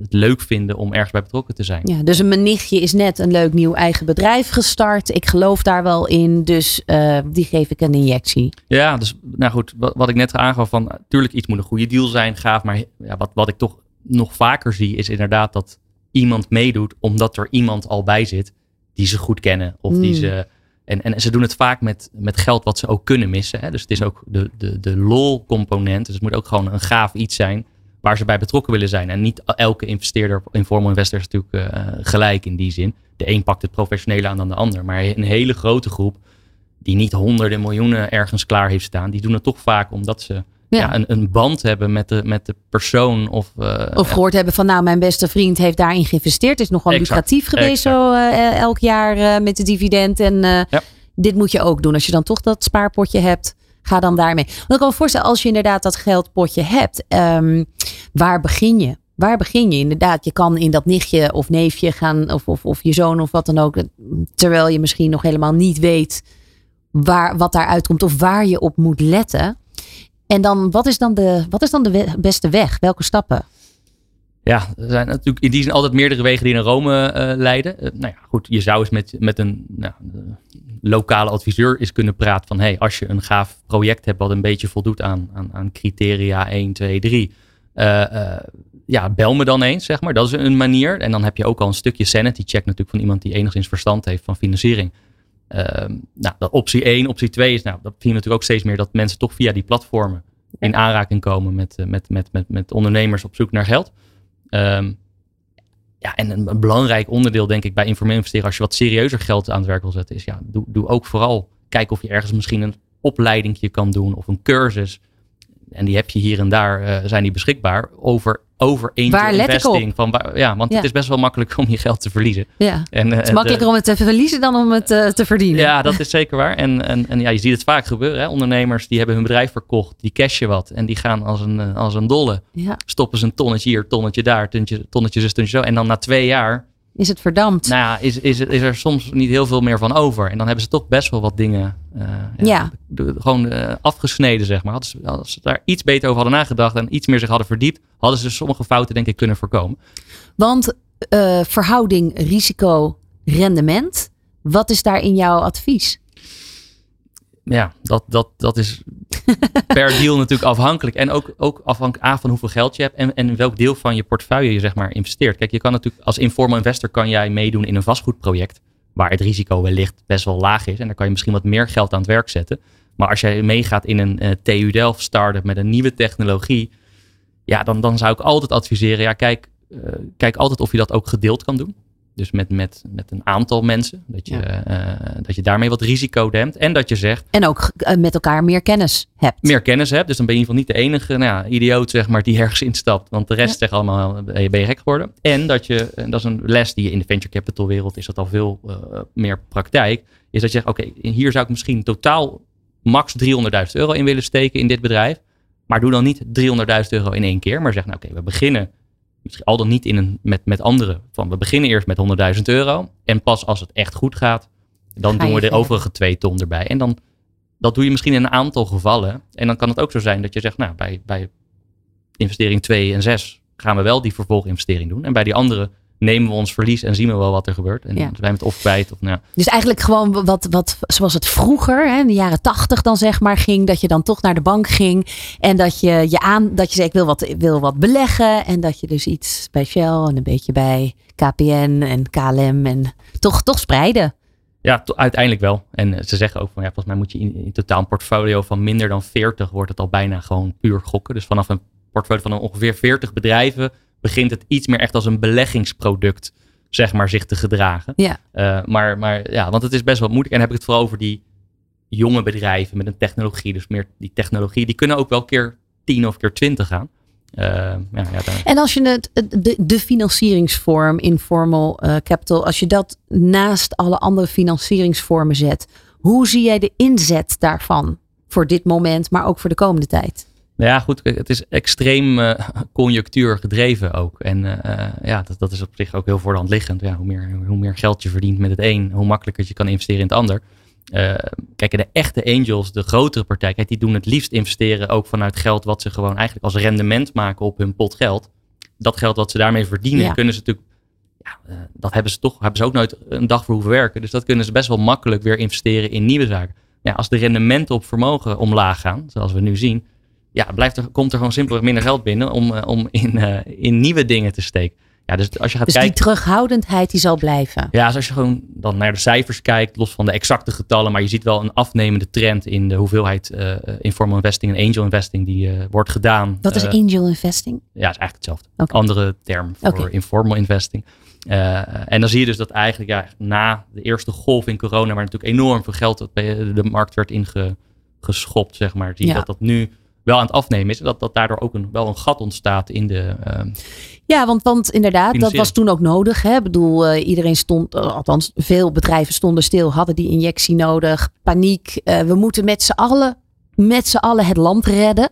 S4: het leuk vinden om ergens bij betrokken te zijn.
S2: Ja, dus een mijn nichtje is net een leuk nieuw eigen bedrijf gestart. Ik geloof daar wel in, dus eh, die geef ik een injectie.
S4: Ja, dus nou goed, wat, wat ik net aangaf van, natuurlijk iets moet een goede deal zijn, gaaf. Maar ja, wat, wat ik toch nog vaker zie is inderdaad dat iemand meedoet omdat er iemand al bij zit die ze goed kennen. Of die
S2: Mm.
S4: ze, en, en ze doen het vaak met, met geld wat ze ook kunnen missen. Hè? Dus het is ook de, de, de lol-component. Dus het moet ook gewoon een gaaf iets zijn waar ze bij betrokken willen zijn. En niet elke investeerder, informal investor is natuurlijk eh, gelijk in die zin. De een pakt het professionele aan dan de ander. Maar een hele grote groep die niet honderden miljoenen ergens klaar heeft staan, die doen het toch vaak omdat ze
S2: Ja.
S4: ja. een, een band hebben met de, met de persoon. Of, eh,
S2: Of gehoord hebben van nou, mijn beste vriend heeft daarin geïnvesteerd. Is nogal
S4: Exact,
S2: lucratief geweest
S4: exact.
S2: zo eh, elk jaar eh, met de dividend. En eh,
S4: Ja.
S2: dit moet je ook doen. Als je dan toch dat spaarpotje hebt, ga dan daarmee. Want ik kan me voorstellen, als je inderdaad dat geldpotje hebt, ehm, waar begin je? Waar begin je? Inderdaad, je kan in dat nichtje of neefje gaan, of, of, of je zoon of wat dan ook. Terwijl je misschien nog helemaal niet weet waar, wat daaruit komt of waar je op moet letten. En dan, wat is dan de, wat is dan de beste weg? Welke stappen?
S4: Ja, er zijn natuurlijk in die zin altijd meerdere wegen die naar Rome eh, leiden. Eh, nou ja, goed, je zou eens met, met een nou, eh, lokale adviseur eens kunnen praten van... hey, als je een gaaf project hebt wat een beetje voldoet aan, aan, aan criteria 1, 2, 3... eh, eh, ja, bel me dan eens, zeg maar. Dat is een manier. En dan heb je ook al een stukje sanity check natuurlijk van iemand die enigszins verstand heeft van financiering. Ehm, nou, dat optie 1, optie 2 is, nou, dat zie je natuurlijk ook steeds meer dat mensen toch via die platformen in aanraking komen met, eh, met, met, met, met ondernemers op zoek naar geld. Ehm, ja, en een, een belangrijk onderdeel, denk ik, bij informeel investeren, als je wat serieuzer geld aan het werk wil zetten, is ja, doe, doe ook vooral kijken of je ergens misschien een opleidingje kan doen of een cursus. En die heb je hier en daar, eh, zijn die beschikbaar over, over
S2: Waar
S4: investing. Van, waar- ja, want
S2: Ja.
S4: het is best wel makkelijk om je geld te verliezen.
S2: Ja.
S4: En, eh,
S2: Het is makkelijker om het te verliezen dan om het eh, te verdienen.
S4: ja, dat is zeker waar. En, en, en ja, je ziet het vaak gebeuren. Hè? Ondernemers die hebben hun bedrijf verkocht, die cashen wat en die gaan als een, eh, als een dolle.
S2: Ja.
S4: Stoppen ze een tonnetje hier, tonnetje daar, tonnetje, tonnetje zus, tonnetje zo. En dan na twee jaar
S2: Is het verdampt?
S4: nou ja, is, is, is er soms niet heel veel meer van over. En dan hebben ze toch best wel wat dingen eh,
S2: Ja.
S4: de- gewoon eh, afgesneden, zeg maar. Hadden ze, als ze daar iets beter over hadden nagedacht en iets meer zich hadden verdiept, hadden ze sommige fouten denk ik kunnen voorkomen.
S2: Want eh, verhouding risico-rendement, wat is daar in jouw advies?
S4: Ja, dat, dat, dat is per deal natuurlijk afhankelijk. En ook, ook afhankelijk A, van hoeveel geld je hebt en, en welk deel van je portefeuille je zeg maar investeert. Kijk, je kan natuurlijk als informal investor kan jij meedoen in een vastgoedproject waar het risico wellicht best wel laag is. En daar kan je misschien wat meer geld aan het werk zetten. Maar als jij meegaat in een eh, TU Delft start-up met een nieuwe technologie, ja, dan, dan zou ik altijd adviseren, ja, kijk, eh, kijk altijd of je dat ook gedeeld kan doen. Dus met, met, met een aantal mensen. Dat je, eh, dat je daarmee wat risico dempt. En dat je zegt,
S2: En ook eh, met elkaar meer kennis hebt.
S4: meer kennis hebt. Dus dan ben je in ieder geval niet de enige nou ja, idioot zeg maar, die ergens instapt. Want de rest
S2: Ja.
S4: zegt allemaal, ben je, ben je gek geworden. En dat je, en dat is een les die je in de venture capital wereld is dat al veel eh, meer praktijk. Is dat je zegt, oké, hier zou ik misschien totaal max 300.000 euro in willen steken in dit bedrijf. Maar doe dan niet 300.000 euro in één keer. Maar zeg, nou oké, we beginnen misschien al dan niet in een, met, met anderen. Van, we beginnen eerst met 100.000 euro. En pas als het echt goed gaat, dan
S2: Ga
S4: doen we de overige twee ton erbij. En dan dat doe je misschien in een aantal gevallen. En dan kan het ook zo zijn dat je zegt, nou, bij, bij investering 2 en 6 gaan we wel die vervolginvestering doen. En bij die andere nemen we ons verlies en zien we wel wat er gebeurt. En
S2: Ja.
S4: zijn we het of kwijt of nou.
S2: Dus eigenlijk gewoon wat, wat zoals het vroeger, hè, in de jaren tachtig dan zeg maar, ging. Dat je dan toch naar de bank ging. En dat je je aan, dat je zei ik wil wat, ik wil wat beleggen. En dat je dus iets bij Shell en een beetje bij KPN en KLM. En toch, toch spreiden.
S4: Ja, uiteindelijk wel. En eh, ze zeggen ook van ja, volgens mij moet je in, in totaal een portfolio van minder dan 40 wordt het al bijna gewoon puur gokken. Dus vanaf een portfolio van ongeveer 40 bedrijven begint het iets meer echt als een beleggingsproduct, zeg maar, zich te gedragen.
S2: Ja.
S4: Eh, maar, maar ja, want het is best wel moeilijk. En dan heb ik het vooral over die jonge bedrijven met een technologie. Dus meer die technologie, die kunnen ook wel keer 10 of keer 20 gaan. Eh, ja, ja,
S2: En als je het, de, de financieringsvorm, informal eh, capital, als je dat naast alle andere financieringsvormen zet, hoe zie jij de inzet daarvan voor dit moment, maar ook voor de komende tijd?
S4: Nou ja, goed, het is extreem eh, conjunctuur gedreven ook. En eh, ja, dat, dat is op zich ook heel voor de hand liggend. Ja, hoe, meer, hoe meer geld je verdient met het een, hoe makkelijker je kan investeren in het ander. Eh, kijk, de echte angels, de grotere partij, kijk, die doen het liefst investeren ook vanuit geld wat ze gewoon eigenlijk als rendement maken op hun pot geld. Dat geld wat ze daarmee verdienen,
S2: Ja.
S4: kunnen ze natuurlijk, ja, eh, dat hebben ze toch, hebben ze ook nooit een dag voor hoeven werken. Dus dat kunnen ze best wel makkelijk weer investeren in nieuwe zaken. Ja, als de rendementen op vermogen omlaag gaan, zoals we nu zien, ja, blijft er, komt er gewoon simpelweg minder geld binnen om, eh, om in, eh, in nieuwe dingen te steken. Ja, dus als je gaat
S2: Dus
S4: kijken.
S2: die terughoudendheid die zal blijven.
S4: Ja, dus als je gewoon dan naar de cijfers kijkt, los van de exacte getallen, maar je ziet wel een afnemende trend in de hoeveelheid eh, informal investing en angel investing die wordt gedaan.
S2: Wat is angel investing?
S4: Ja, is eigenlijk hetzelfde. Andere term voor informal investing. En dan zie je dus dat eigenlijk ja, na de eerste golf in corona, waar natuurlijk enorm veel geld de markt werd ingeschopt, zeg maar, zie je
S2: Ja.
S4: dat dat nu wel aan het afnemen is. Dat, dat daardoor ook een, wel een gat ontstaat in de. ehm,
S2: Ja, want, want inderdaad, dat was toen ook nodig. Hè? Ik bedoel, eh, iedereen stond, eh, althans veel bedrijven stonden stil, hadden die injectie nodig. Paniek. eh, we moeten met z'n allen, met z'n allen het land redden.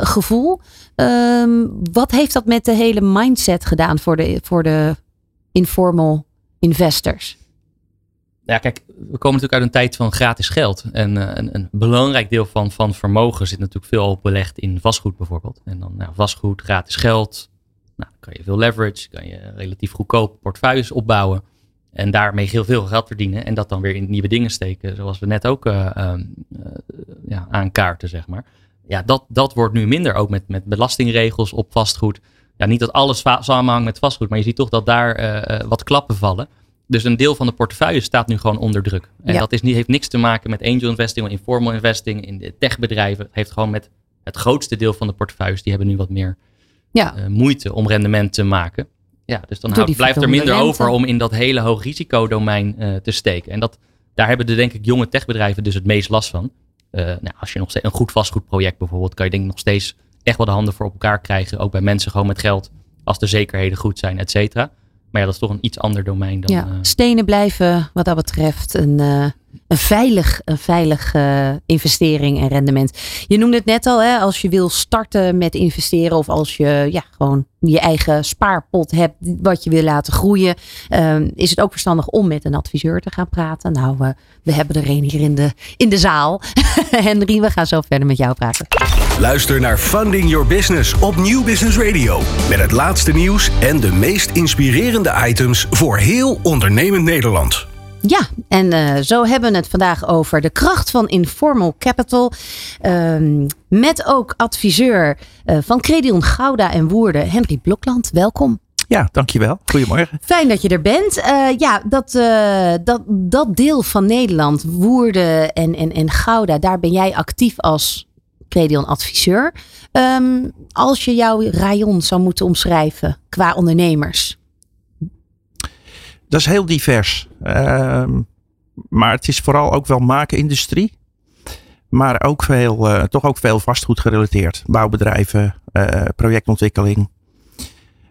S2: gevoel. Ehm, wat heeft dat met de hele mindset gedaan voor de, voor de informal investors?
S4: Ja, kijk, we komen natuurlijk uit een tijd van gratis geld. En eh, een, een belangrijk deel van, van vermogen zit natuurlijk veel belegd in vastgoed bijvoorbeeld. En dan nou, vastgoed, gratis geld. Nou, kan je veel leverage, kan je relatief goedkoop portefeuilles opbouwen. En daarmee heel veel geld verdienen. En dat dan weer in nieuwe dingen steken. Zoals we net ook ehm, eh, ja, aankaarten, zeg maar. Ja, dat, dat wordt nu minder. Ook met, met belastingregels op vastgoed. Ja, niet dat alles samenhangt met vastgoed. Maar je ziet toch dat daar wat klappen vallen. Dus een deel van de portefeuille staat nu gewoon onder druk. En
S2: Ja.
S4: dat is niet, heeft niks te maken met angel investing of informal investing in de techbedrijven. Het heeft gewoon met het grootste deel van de portefeuilles. Die hebben nu wat meer
S2: Ja,
S4: eh, moeite om rendement te maken. Ja, dus dan houdt- blijft er minder
S2: rente.
S4: over om in dat hele hoog risicodomein eh te steken. En dat, daar hebben de denk ik jonge techbedrijven dus het meest last van. Eh, nou, als je nog steeds een goed vastgoedproject bijvoorbeeld, kan je denk ik nog steeds echt wel de handen voor op elkaar krijgen. Ook bij mensen gewoon met geld, als de zekerheden goed zijn, et cetera. Maar ja, dat is toch een iets ander domein dan...
S2: ja.
S4: eh,
S2: stenen blijven wat dat betreft een, eh, een veilig, een veilig eh, investering en rendement. Je noemde het net al, hè, als je wil starten met investeren of als je ja, gewoon je eigen spaarpot hebt wat je wil laten groeien, ehm, is het ook verstandig om met een adviseur te gaan praten. Nou, we, we hebben er een hier in de, in de zaal. Henry, we gaan zo verder met jou praten.
S1: Luister naar Funding Your Business op Nieuw Business Radio. Met het laatste nieuws en de meest inspirerende items voor heel ondernemend Nederland.
S2: Ja, en eh, zo hebben we het vandaag over de kracht van informal capital. Ehm, met ook adviseur eh, van Credion Gouda en Woerden, Henry Blokland. Welkom.
S5: Ja, dankjewel. Goedemorgen.
S2: Fijn dat je er bent. Eh, ja, dat, eh, dat, dat deel van Nederland, Woerden en, en, en Gouda, daar ben jij actief als Credion adviseur. Ehm, als je jouw rayon zou moeten omschrijven qua ondernemers.
S5: Dat is heel divers. Ehm, maar het is vooral ook wel maakindustrie. Maar ook veel, eh, toch ook veel vastgoed gerelateerd. Bouwbedrijven, eh, projectontwikkeling.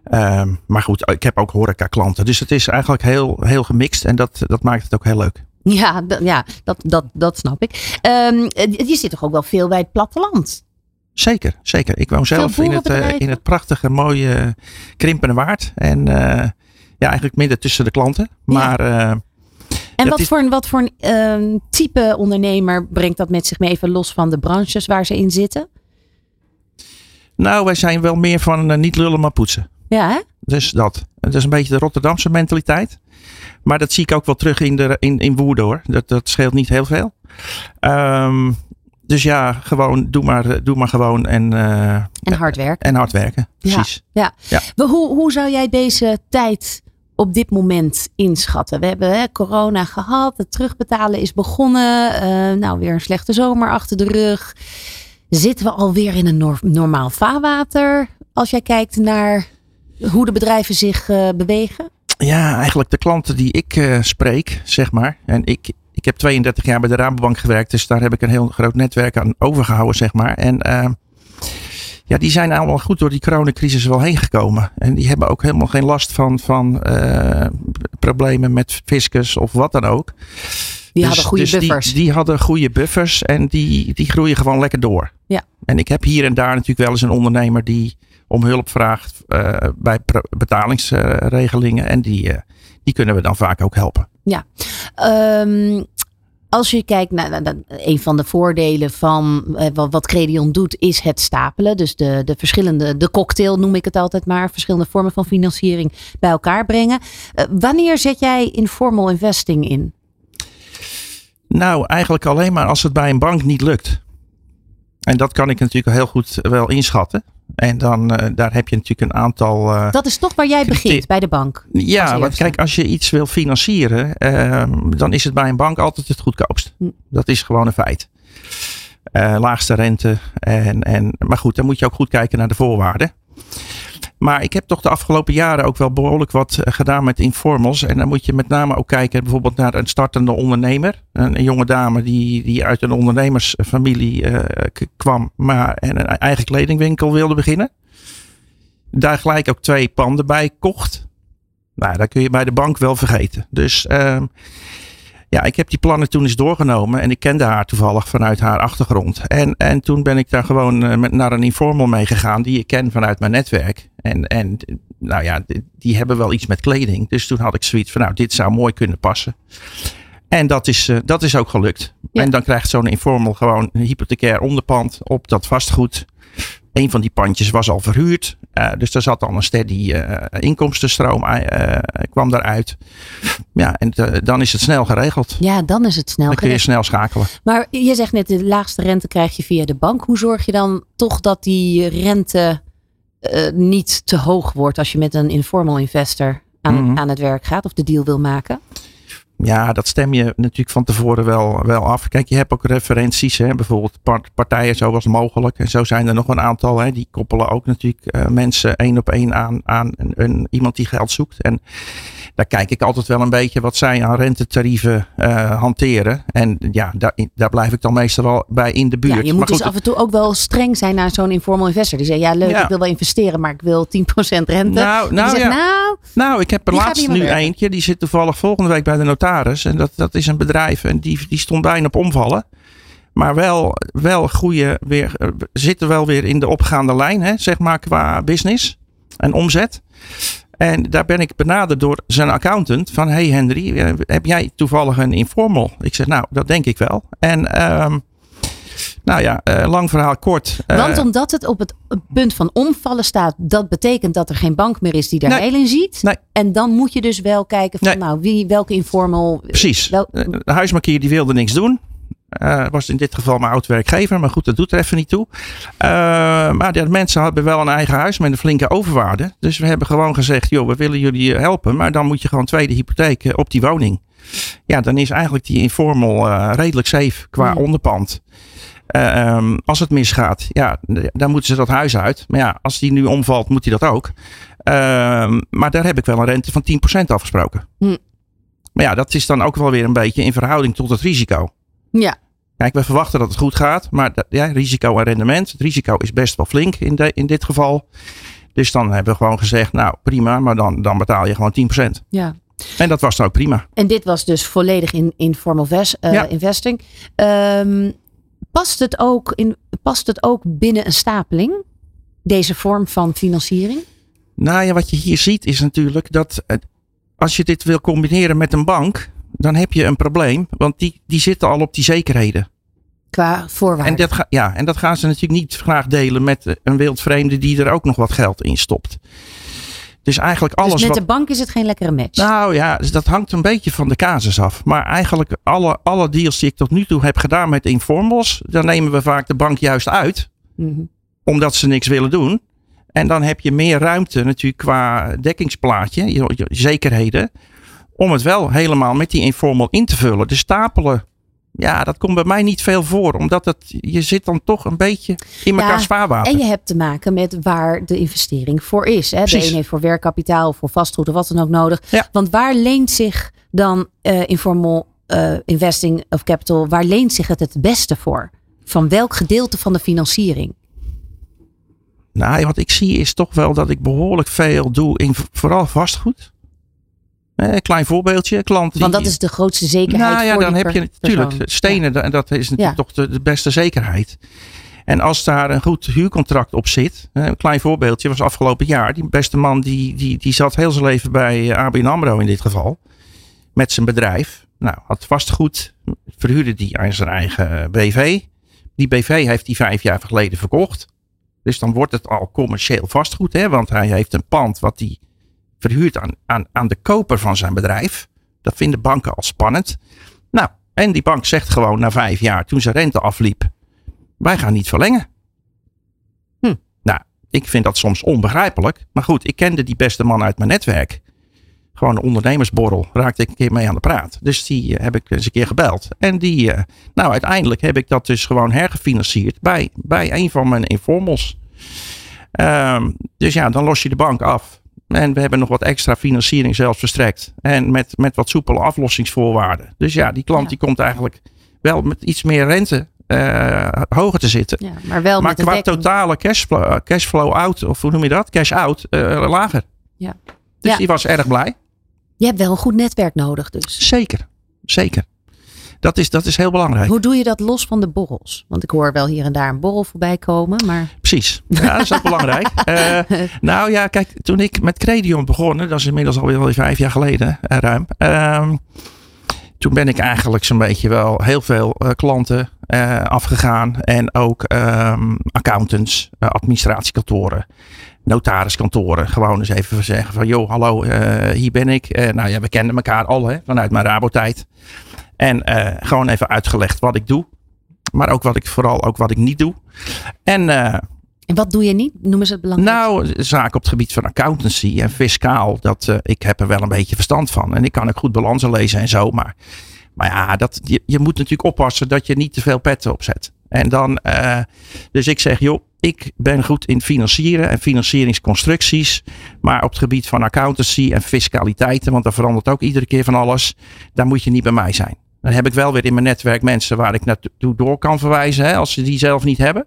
S5: Ehm, maar goed, ik heb ook horeca klanten. Dus het is eigenlijk heel, heel gemixt. En dat, dat maakt het ook heel leuk.
S2: Ja, ja dat, dat, dat snap ik. Ehm, je zit toch ook wel veel bij het platteland?
S5: Zeker, zeker. Ik woon zelf in het, eh, in het prachtige, mooie Krimpende Waard. En eh, ja, eigenlijk midden tussen de klanten. Maar eh,
S2: En wat
S5: is-
S2: voor, een- wat voor een ehm, type ondernemer brengt dat met zich mee, even los van de branches waar ze in zitten?
S5: nou, wij zijn wel meer van eh, niet lullen maar poetsen.
S2: Ja, hè?
S5: Dus dat. Dat is een beetje de Rotterdamse mentaliteit. Maar dat zie ik ook wel terug in, de, in, in Woerden hoor. Dat, dat scheelt niet heel veel. Ehm, dus ja, gewoon doe maar, doe maar gewoon en, eh,
S2: En hard werken.
S5: en hard werken. Precies.
S2: We- Hoe, hoe zou jij deze tijd op dit moment inschatten? We hebben hè, corona gehad, het terugbetalen is begonnen. eh, nou, weer een slechte zomer achter de rug. Zitten we alweer in een nor- normaal vaarwater? Als jij kijkt naar hoe de bedrijven zich eh, bewegen?
S5: Ja, eigenlijk de klanten die ik eh, spreek, zeg maar. En ik, ik heb 32 jaar bij de Rabobank gewerkt. Dus daar heb ik een heel groot netwerk aan overgehouden, zeg maar. En eh, ja, die zijn allemaal goed door die coronacrisis wel heen gekomen. En die hebben ook helemaal geen last van, van eh, problemen met fiscus of wat dan ook.
S2: Die
S5: Dus-
S2: hadden goede
S5: dus die-
S2: buffers.
S5: Die, hadden goede buffers en die, die groeien gewoon lekker door.
S2: Ja.
S5: En ik heb hier en daar natuurlijk wel eens een ondernemer die om hulp vraagt eh, bij betalingsregelingen. en die, eh, die kunnen we dan vaak ook helpen.
S2: Ehm, als je kijkt naar, een van de voordelen van eh, wat, Credion doet, is het stapelen. Dus de, de verschillende, de cocktail noem ik het altijd maar, verschillende vormen van financiering bij elkaar brengen. Wanneer zet jij informal investing in?
S5: Nou, eigenlijk alleen maar als het bij een bank niet lukt. En dat kan ik natuurlijk heel goed wel inschatten. En dan, eh, daar heb je natuurlijk een aantal. eh,
S2: Dat is toch waar jij begint, bij de bank.
S5: ja, want kijk, als je iets wil financieren, ehm, dan is het bij een bank altijd het goedkoopst.
S2: Hm.
S5: Dat is gewoon een feit. Eh, laagste rente. En, en, maar goed, dan moet je ook goed kijken naar de voorwaarden. Maar ik heb toch de afgelopen jaren ook wel behoorlijk wat eh, gedaan met informals. En dan moet je met name ook kijken bijvoorbeeld naar een startende ondernemer. Een, een jonge dame die, die uit een ondernemersfamilie eh, kwam, maar en een eigen kledingwinkel wilde beginnen. Daar gelijk ook twee panden bij kocht. Nou, dat kun je bij de bank wel vergeten. Dus ehm, ja, ik heb die plannen toen eens doorgenomen. En ik kende haar toevallig vanuit haar achtergrond. En, en toen ben ik daar gewoon eh, met, naar een informal mee gegaan. Die ik ken vanuit mijn netwerk. En, en nou ja, die, die hebben wel iets met kleding. Dus toen had ik zoiets van, nou, dit zou mooi kunnen passen. En dat is, eh, dat is ook gelukt.
S2: Ja.
S5: En dan krijgt zo'n informal gewoon een hypothecair onderpand op dat vastgoed. Een van die pandjes was al verhuurd. Eh, dus daar zat dan een steady eh, inkomstenstroom eh, kwam daaruit. Ja, en dan is het snel geregeld.
S2: Ja, dan is het snel
S5: Dan kun je snel schakelen.
S2: Maar je zegt net, de laagste rente krijg je via de bank. Hoe zorg je dan toch dat die rente eh, niet te hoog wordt als je met een informal investor aan,
S5: Mhm.
S2: aan het werk gaat of de deal wil maken?
S5: Ja, dat stem je natuurlijk van tevoren wel, wel af. Kijk, je hebt ook referenties, hè? bijvoorbeeld part- partijen zoals mogelijk. En zo zijn er nog een aantal, hè? die koppelen ook natuurlijk eh, mensen één op één aan, aan een, een, iemand die geld zoekt. En daar kijk ik altijd wel een beetje wat zij aan rentetarieven eh, hanteren. En ja, daar, daar blijf ik dan meestal wel bij in de buurt.
S2: Ja, je
S5: Maar
S2: moet dus af en toe ook wel streng zijn naar zo'n informal investor. Die zegt, ja leuk,
S5: Ja.
S2: ik wil wel investeren, maar ik wil 10% rente.
S5: Nou, nou
S2: die zegt,
S5: ja.
S2: nou,
S5: Nou, ik heb er laatst nu
S2: werken.
S5: eentje. Die zit toevallig volgende week bij de notaris. En dat, dat is een bedrijf. En die, die stond bijna op omvallen. Maar wel, wel goede, weer, eh, zitten wel weer in de opgaande lijn, hè, zeg maar, qua business en omzet. En daar ben ik benaderd door zijn accountant van, hey Henry, eh, heb jij toevallig een informal? Ik zeg, nou, dat denk ik wel. En ehm, nou ja, eh, lang verhaal kort. eh,
S2: want omdat het op het punt van omvallen staat, dat betekent dat er geen bank meer is die daar
S5: Nee.
S2: in ziet.
S5: Nee.
S2: En dan moet je dus wel kijken van,
S5: Nee.
S2: nou, wie, welke informal.
S5: Precies.
S2: Wel,
S5: De huismarkier die wilde niks doen. Eh, was in dit geval mijn oud-werkgever, maar goed, dat doet er even niet toe. Eh, maar de mensen hadden wel een eigen huis met een flinke overwaarde. Dus we hebben gewoon gezegd, joh, we willen jullie helpen, maar dan moet je gewoon tweede hypotheek eh, op die woning. Ja, dan is eigenlijk die informal eh, redelijk safe qua
S2: Ja.
S5: onderpand. Eh, ehm, als het misgaat, ja, dan moeten ze dat huis uit. Maar ja, als die nu omvalt, moet hij dat ook. Ehm, maar daar heb ik wel een rente van 10% afgesproken.
S2: Hm.
S5: Maar ja, dat is dan ook wel weer een beetje in verhouding tot het risico.
S2: ja,
S5: Kijk, we verwachten dat het goed gaat, maar ja, risico en rendement. Het risico is best wel flink in, de, in dit geval. Dus dan hebben we gewoon gezegd, nou prima, maar dan, dan betaal je gewoon 10%.
S2: ja.
S5: En dat was dan ook prima.
S2: En dit was dus volledig in informal ves- eh,
S5: Ja.
S2: investing. Ehm, past, het ook in, past het ook binnen een stapeling? Deze vorm van financiering?
S5: Nou ja, wat je hier ziet is natuurlijk dat eh, als je dit wil combineren met een bank, dan heb je een probleem. Want die, die zitten al op die zekerheden.
S2: Qua voorwaarden.
S5: En dat, ga, ja, en dat gaan ze natuurlijk niet graag delen met een wildvreemde die er ook nog wat geld in stopt. Dus eigenlijk alles
S2: dus met
S5: wat...
S2: de bank is het geen lekkere match.
S5: Nou ja, dus dat hangt een beetje van de casus af. Maar eigenlijk alle, alle deals die ik tot nu toe heb gedaan met informals, dan nemen we vaak de bank juist uit,
S2: Mhm.
S5: omdat ze niks willen doen. En dan heb je meer ruimte natuurlijk qua dekkingsplaatje, je, je- zekerheden, om het wel helemaal met die informal in te vullen. De stapelen, ja, dat komt bij mij niet veel voor, omdat het, je zit dan toch een beetje in
S2: Ja,
S5: elkaar vaarwater.
S2: En je hebt te maken met waar de investering voor is. Hè? De een heeft voor werkkapitaal voor vastgoed of wat dan ook nodig.
S5: Ja.
S2: Want waar leent zich dan eh, informal eh, investing of capital, waar leent zich het het beste voor? Van welk gedeelte van de financiering?
S5: Nou, ja, wat ik zie is toch wel dat ik behoorlijk veel doe in vooral vastgoed. Een klein voorbeeldje, klant die...
S2: Want dat is de grootste zekerheid.
S5: Nou ja,
S2: voor
S5: dan heb je natuurlijk stenen, en dat is natuurlijk toch de, de beste zekerheid. En als daar een goed huurcontract op zit, een klein voorbeeldje was afgelopen jaar, die beste man die, die, die zat heel zijn leven bij eh, ABN AMRO in dit geval, met zijn bedrijf. Nou, had vastgoed, verhuurde die aan zijn eigen BV. Die BV heeft hij vijf jaar geleden verkocht. Dus dan wordt het al commercieel vastgoed, hè, want hij heeft een pand wat hij verhuurt aan, aan, aan de koper van zijn bedrijf. Dat vinden banken al spannend. Nou, en die bank zegt gewoon na vijf jaar, toen zijn rente afliep, wij gaan niet verlengen.
S2: Hm.
S5: Nou, ik vind dat soms onbegrijpelijk. Maar goed, ik kende die beste man uit mijn netwerk. Gewoon een ondernemersborrel. Raakte ik een keer mee aan de praat. Dus die heb ik eens een keer gebeld. En die, nou uiteindelijk heb ik dat dus gewoon hergefinancierd bij, bij een van mijn informals. Ehm, dus ja, dan los je de bank af. En we hebben nog wat extra financiering zelfs verstrekt. En met, met wat soepele aflossingsvoorwaarden. Dus ja, die klant die komt eigenlijk wel met iets meer rente uh, hoger te zitten. Ja,
S2: maar wel
S5: maar
S2: met
S5: qua totale cashflow, eh, cashflow out, of hoe noem je dat? Cash out, uh, lager.
S2: Ja.
S5: Dus
S2: ja.
S5: die was erg blij.
S2: Je hebt wel een goed netwerk nodig dus.
S5: Zeker, zeker. Dat is, dat is heel belangrijk.
S2: Hoe doe je dat los van de borrels? Want ik hoor wel hier en daar een borrel voorbij komen. Maar...
S5: Precies. Ja, dat is ook belangrijk. Uh, nou ja, kijk, toen ik met Credion begon, dat is inmiddels alweer vijf jaar geleden, uh, ruim. Uh, toen ben ik eigenlijk zo'n beetje wel heel veel uh, klanten afgegaan. En ook ehm, accountants, administratiekantoren notariskantoren gewoon eens even zeggen van joh, hallo, uh, hier ben ik. Uh, nou ja, we kennen elkaar al hè, vanuit mijn Rabotijd. En uh, gewoon even uitgelegd wat ik doe. Maar ook wat ik vooral ook wat ik niet doe. En,
S2: en wat doe je niet? Noemen ze het belangrijk?
S5: Nou, zaken op het gebied van accountancy en fiscaal. Dat, ik heb er wel een beetje verstand van. En ik kan ook goed balansen lezen en zo. Maar, maar ja, dat, je, je moet natuurlijk oppassen dat je niet te veel petten opzet. En dan, dus ik zeg joh, ik ben goed in financieren en financieringsconstructies. Maar op het gebied van accountancy en fiscaliteiten, want daar verandert ook iedere keer van alles. Daar moet je niet bij mij zijn. Dan heb ik wel weer in mijn netwerk mensen waar ik naartoe door kan verwijzen, hè, als ze die zelf niet hebben.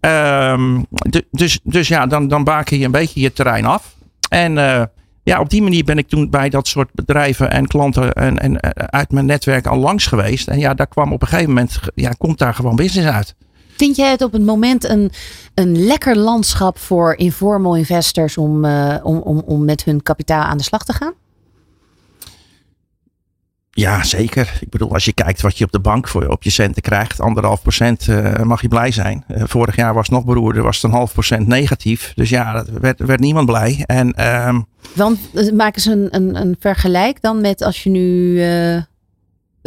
S5: Um, dus, dus ja, dan, dan baken je een beetje je terrein af. En uh, ja, op die manier ben ik toen bij dat soort bedrijven en klanten en, en uit mijn netwerk al langs geweest. En ja, daar kwam op een gegeven moment, ja, komt daar gewoon business uit.
S2: Vind jij het op het moment een, een lekker landschap voor informal investors om, uh, om, om, om met hun kapitaal aan de slag te gaan?
S5: Ja, zeker. Ik bedoel, als je kijkt wat je op de bank voor op je centen krijgt, anderhalf procent uh, mag je blij zijn. Uh, vorig jaar was het nog beroerder, was het een half procent negatief. Dus ja, dat werd, werd niemand blij. En, um,
S2: Want maken ze een, een, een vergelijk dan met als je nu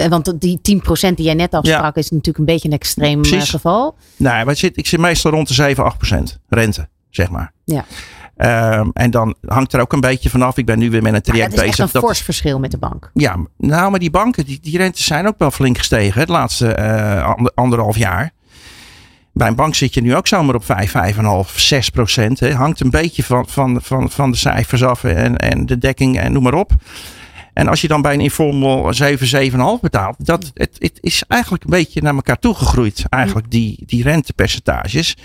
S2: want die 10% die jij net afsprak ja. is natuurlijk een beetje een extreem uh, geval.
S5: Nee, maar zit, ik zit meestal rond de 7, 8% rente, zeg maar.
S2: Ja.
S5: Um, en dan hangt er ook een beetje vanaf. Ik ben nu weer met een traject bezig.
S2: Dat is een fors verschil met de bank.
S5: Ja, nou, maar die banken, die, die rentes zijn ook wel flink gestegen het laatste uh, anderhalf jaar. Bij een bank zit je nu ook zomaar op 5, 5,5, 6 procent. Hangt een beetje van, van, van, van de cijfers af en, en de dekking en noem maar op. En als je dan bij een informal 7, 7,5 betaalt, dat, het, het is eigenlijk een beetje naar elkaar toegegroeid. Eigenlijk die, die rentepercentages.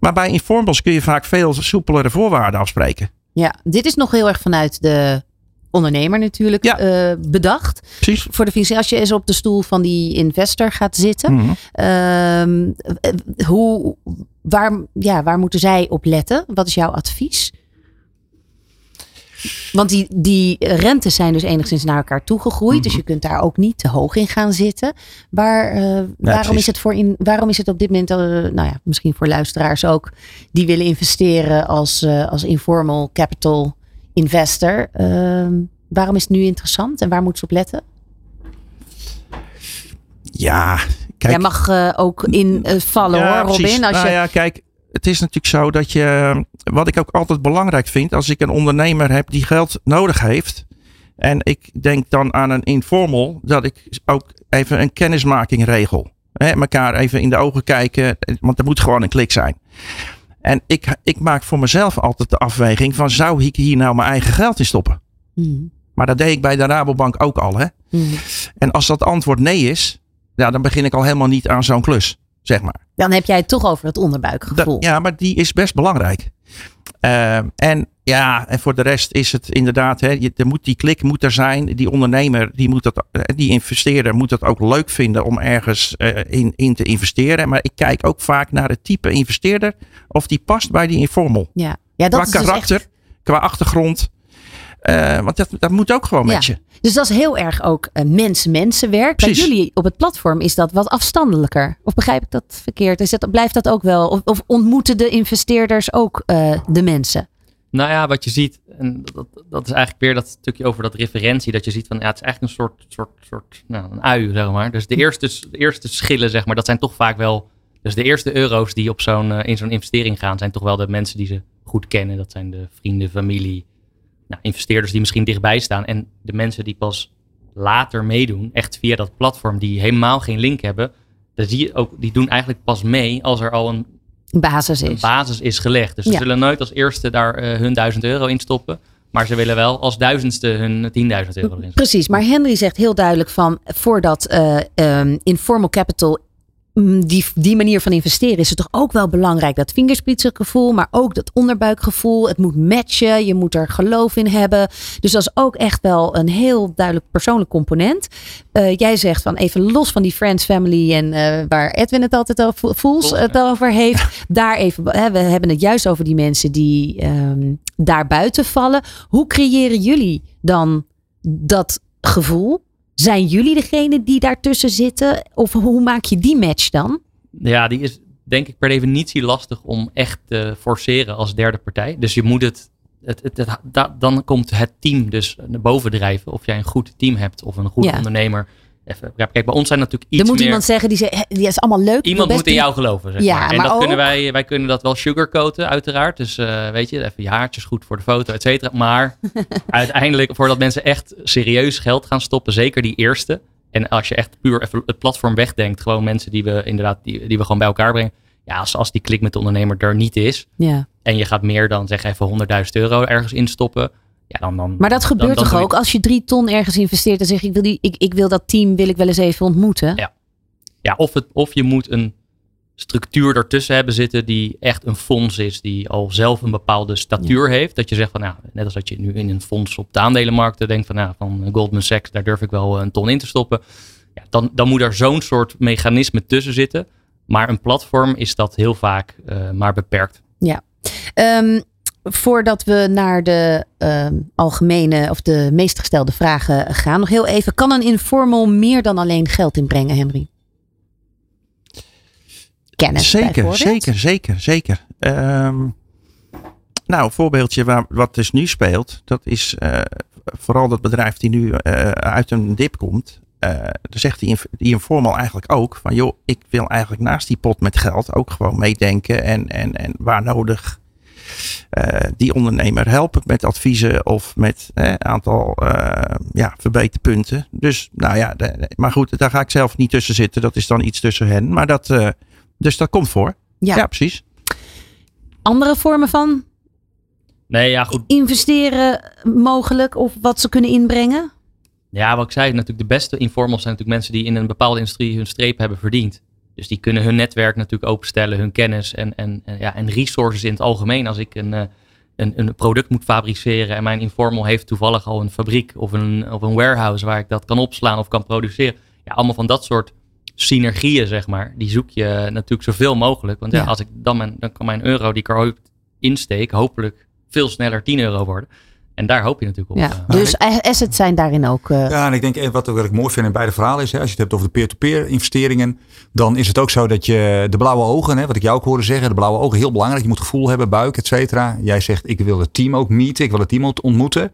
S5: Maar bij informals kun je vaak veel soepelere voorwaarden afspreken.
S2: Ja, dit is nog heel erg vanuit de ondernemer natuurlijk ja. uh, bedacht.
S5: Precies.
S2: Voor de financiën, als je eens op de stoel van die investor gaat zitten.
S5: Mhm.
S2: Mm uh, hoe, waar, ja, waar moeten zij op letten? Wat is jouw advies? Want die, die rentes zijn dus enigszins naar elkaar toegegroeid. Mm Dus je kunt daar ook niet te hoog in gaan zitten. Waar, uh, ja, waarom, is het voor in, waarom is het op dit moment, uh, nou ja, misschien voor luisteraars ook, die willen investeren als, uh, als informal capital investor. Ehm, waarom is het nu interessant en waar moeten ze op letten?
S5: Ja, kijk.
S2: Jij mag ook invallen ja, hoor, Robin.
S5: Precies.
S2: Als je...
S5: Nou ja, kijk, het is natuurlijk zo dat je, wat ik ook altijd belangrijk vind, als ik een ondernemer heb die geld nodig heeft. En ik denk dan aan een informal, dat ik ook even een kennismaking regel. He, elkaar even in de ogen kijken, want er moet gewoon een klik zijn. En ik, ik maak voor mezelf altijd de afweging van zou ik hier nou mijn eigen geld in stoppen?
S2: Mm.
S5: Maar dat deed ik bij de Rabobank ook al. Hè?
S2: Mm.
S5: En als dat antwoord nee is, ja, dan begin ik al helemaal niet aan zo'n klus. Zeg maar.
S2: Dan heb jij het toch over het onderbuikgevoel.
S5: Dat, ja, maar die is best belangrijk. Uh, en ja, en voor de rest is het inderdaad, hè, je, er moet die klik moet er zijn. Die ondernemer, die, moet dat, die investeerder moet dat ook leuk vinden om ergens uh, in, in te investeren. Maar ik kijk ook vaak naar het type investeerder of die past bij die informal.
S2: Ja, ja dat
S5: qua
S2: is dus
S5: karakter,
S2: echt...
S5: qua achtergrond. Uh, want dat, dat moet ook gewoon met
S2: ja.
S5: je.
S2: Dus dat is heel erg ook uh, mens-mensenwerk. Bij jullie op het platform is dat wat afstandelijker. Of begrijp ik dat verkeerd? Is dat, blijft dat ook wel? Of, of ontmoeten de investeerders ook uh, de mensen?
S4: Nou ja, wat je ziet, en dat, dat is eigenlijk weer dat stukje over dat referentie. Dat je ziet van, ja, het is eigenlijk een soort, soort, soort nou, een ui, zeg maar. Dus de eerste, de eerste schillen, zeg maar, dat zijn toch vaak wel Dus de eerste euro's die op zo'n, in zo'n investering gaan, zijn toch wel de mensen die ze goed kennen. Dat zijn de vrienden, familie, nou, investeerders die misschien dichtbij staan. En de mensen die pas later meedoen, echt via dat platform, die helemaal geen link hebben. Dan zie je ook, die doen eigenlijk pas mee als er al een
S2: basis is,
S4: een basis is gelegd. Dus ze zullen nooit als eerste daar hun duizend euro in stoppen. Maar ze willen wel als duizendste hun 10.000 euro erin.
S2: Precies, maar Henry zegt heel duidelijk van voordat uh, um, informal capital die, die manier van investeren is het toch ook wel belangrijk. Dat vingerspitsengevoel, maar ook dat onderbuikgevoel. Het moet matchen, je moet er geloof in hebben. Dus dat is ook echt wel een heel duidelijk persoonlijk component. Uh, jij zegt van even los van die friends, family en uh, waar Edwin het altijd over, Voels het over heeft. daar even, hè, we hebben het juist over die mensen die um, daar buiten vallen. Hoe creëren jullie dan dat gevoel? Zijn jullie degene die daartussen zitten? Of hoe maak je die match dan?
S4: Ja, die is denk ik per definitie lastig om echt te forceren als derde partij. Dus je moet het, het, het, het dan komt het team dus naar boven drijven. Of jij een goed team hebt of een goede ondernemer Even, kijk, bij ons zijn natuurlijk iets
S2: Er moet
S4: meer...
S2: iemand zeggen die zegt, die is allemaal leuk.
S4: Iemand moet in jou geloven, zeg ja, maar. En maar dat kunnen wij, wij kunnen dat wel sugarcoaten, uiteraard. Dus uh, weet je, even je haartjes goed voor de foto, et cetera. Maar uiteindelijk, voordat mensen echt serieus geld gaan stoppen, zeker die eerste. En als je echt puur even het platform wegdenkt, gewoon mensen die we inderdaad, die, die we gewoon bij elkaar brengen. Ja, als, als die klik met de ondernemer er niet is.
S2: Ja.
S4: En je gaat meer dan zeg even 100.000 euro ergens instoppen ja, dan, dan,
S2: maar dat gebeurt toch ook als je drie ton ergens investeert en zeg ik wil, die, ik, ik wil dat team wil ik wel eens even ontmoeten.
S4: Ja, ja of, het, of je moet een structuur ertussen hebben zitten die echt een fonds is, die al zelf een bepaalde statuur heeft. Dat je zegt van nou, net als dat je nu in een fonds op de aandelenmarkten denkt van nou, van Goldman Sachs, daar durf ik wel een ton in te stoppen. Ja, dan, dan moet er zo'n soort mechanisme tussen zitten. Maar een platform is dat heel vaak uh, maar beperkt.
S2: Ja. Um, voordat we naar de uh, algemene of de meest gestelde vragen gaan, nog heel even. Kan een informal meer dan alleen geld inbrengen, Henry? Kennis.
S5: Zeker, zeker, zeker, zeker. Um, nou, een voorbeeldje waar, wat dus nu speelt, dat is uh, vooral dat bedrijf die nu uh, uit een dip komt. Uh, dan zegt die, die informal eigenlijk ook van joh, ik wil eigenlijk naast die pot met geld ook gewoon meedenken en, en, en waar nodig die ondernemer helpen met adviezen of met een uh, aantal uh, ja, verbeterpunten. Dus nou ja, de, maar goed, daar ga ik zelf niet tussen zitten. Dat is dan iets tussen hen. Maar dat, dus dat komt voor.
S2: Ja.
S5: ja, precies.
S2: Andere vormen van
S4: nee, ja, goed.
S2: investeren mogelijk of wat ze kunnen inbrengen?
S4: Ja, wat ik zei, natuurlijk de beste informals zijn natuurlijk mensen die in een bepaalde industrie hun streep hebben verdiend. Dus die kunnen hun netwerk natuurlijk openstellen, hun kennis en, en, en, ja, en resources in het algemeen. Als ik een, een, een product moet fabriceren en mijn informal heeft toevallig al een fabriek of een, of een warehouse waar ik dat kan opslaan of kan produceren. Ja, allemaal van dat soort synergieën, zeg maar. Die zoek je natuurlijk zoveel mogelijk. Want ja, als ik dan, mijn, dan kan mijn euro die ik er ooit insteek, hopelijk veel sneller 10 euro worden. En daar hoop je natuurlijk op.
S2: Ja, dus assets zijn daarin ook. Uh...
S3: Ja, en ik denk wat, wat ik mooi vind in beide verhalen is, hè, als je het hebt over de peer-to-peer investeringen, dan is het ook zo dat je de blauwe ogen, hè, wat ik jou ook hoorde zeggen, de blauwe ogen heel belangrijk. Je moet gevoel hebben, buik, et cetera. Jij zegt, ik wil het team ook meeten, ik wil het team ontmoeten.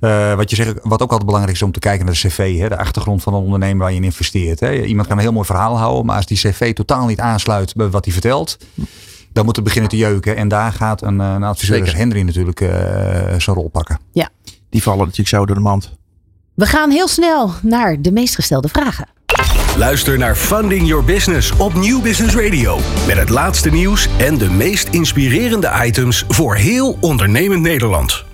S3: Uh, wat je zegt, wat ook altijd belangrijk is om te kijken naar de cv, hè, de achtergrond van een ondernemer waar je in investeert. Hè. Iemand kan een heel mooi verhaal houden, maar als die cv totaal niet aansluit bij wat hij vertelt dan moet het beginnen te jeuken. En daar gaat een, een adviseur als Henry natuurlijk uh, zijn rol pakken.
S2: Ja.
S5: Die vallen natuurlijk zo door de mand.
S2: We gaan heel snel naar de meest gestelde vragen.
S1: Luister naar Funding Your Business op Nieuw Business Radio. Met het laatste nieuws en de meest inspirerende items voor heel ondernemend Nederland.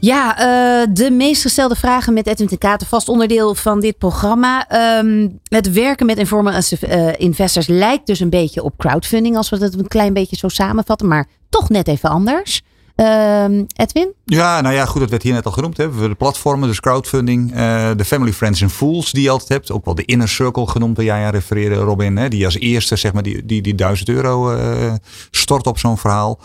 S2: Ja, uh, de meest gestelde vragen met Edwin ten Katen, vast onderdeel van dit programma. Um, het werken met informal uh, investors lijkt dus een beetje op crowdfunding, als we het een klein beetje zo samenvatten, maar toch net even anders. Uh, Edwin?
S3: Ja, nou ja, goed, dat werd hier net al genoemd. Hè. We de platformen, dus crowdfunding, uh, de family, friends en fools die je altijd hebt. Ook wel de inner circle genoemd, waar jij aan refereerde, Robin. Hè, die als eerste, zeg maar, die, die, die 1000 euro stort op zo'n verhaal.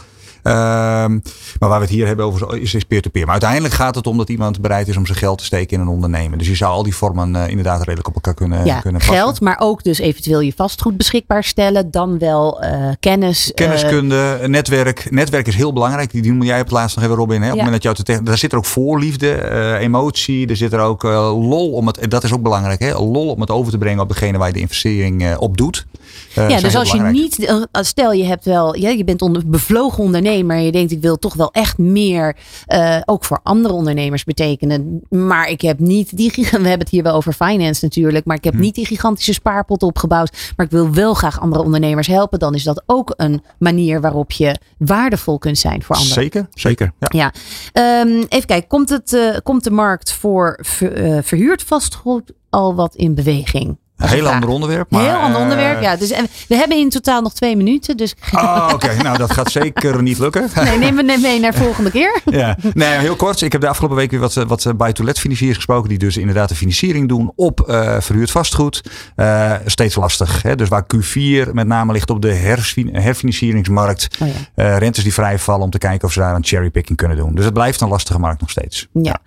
S3: Ehm, maar waar we het hier hebben over is peer-to-peer. Maar uiteindelijk gaat het om dat iemand bereid is om zijn geld te steken in een ondernemen. Dus je zou al die vormen eh, inderdaad redelijk op elkaar kunnen,
S2: Ja,
S3: kunnen passen.
S2: geld, maar ook dus eventueel je vastgoed beschikbaar stellen. Dan wel eh, kennis. eh,
S3: Kenniskunde, netwerk. Netwerk is heel belangrijk. Die noemde jij op het laatst nog even, Robin. Hè? Op het
S2: Ja.
S3: moment dat de tech- daar zit er ook voorliefde, emotie. Er zit er ook lol om het. Dat is ook belangrijk. Hè? Lol om het over te brengen op degene waar je de investering op doet.
S2: Ja, dus als je niet, stel je hebt wel, ja, je bent onder, bevlogen ondernemer en je denkt ik wil toch wel echt meer, eh, ook voor andere ondernemers betekenen. Maar ik heb niet die, we hebben het hier wel over finance natuurlijk, maar ik heb niet die gigantische spaarpot opgebouwd. Maar ik wil wel graag andere ondernemers helpen. Dan is dat ook een manier waarop je waardevol kunt zijn voor anderen.
S3: Zeker, zeker. Ja.
S2: Ja, Ehm, even kijken. Komt, het, eh, komt de markt voor ver- eh, verhuurd vastgoed al wat in beweging?
S3: Heel ander onderwerp. Maar,
S2: Heel ander
S3: eh,
S2: onderwerp. Ja, dus, we hebben in totaal nog twee minuten. Dus
S3: Oh, oké. Nou, dat gaat zeker niet lukken.
S2: nee, neem me mee naar volgende keer.
S3: Ja, nee, heel kort. Ik heb de afgelopen week weer wat, eh, wat buy-to-let financiers gesproken. Die dus inderdaad de financiering doen op eh, verhuurd vastgoed. Eh, steeds lastig. Hè? Dus waar Q4 met name ligt op de herfin- herfinancieringsmarkt.
S2: Oh ja.
S3: Eh, rentes die vrijvallen om te kijken of ze daar een cherrypicking kunnen doen. Dus het blijft een lastige markt nog steeds.
S2: Ja.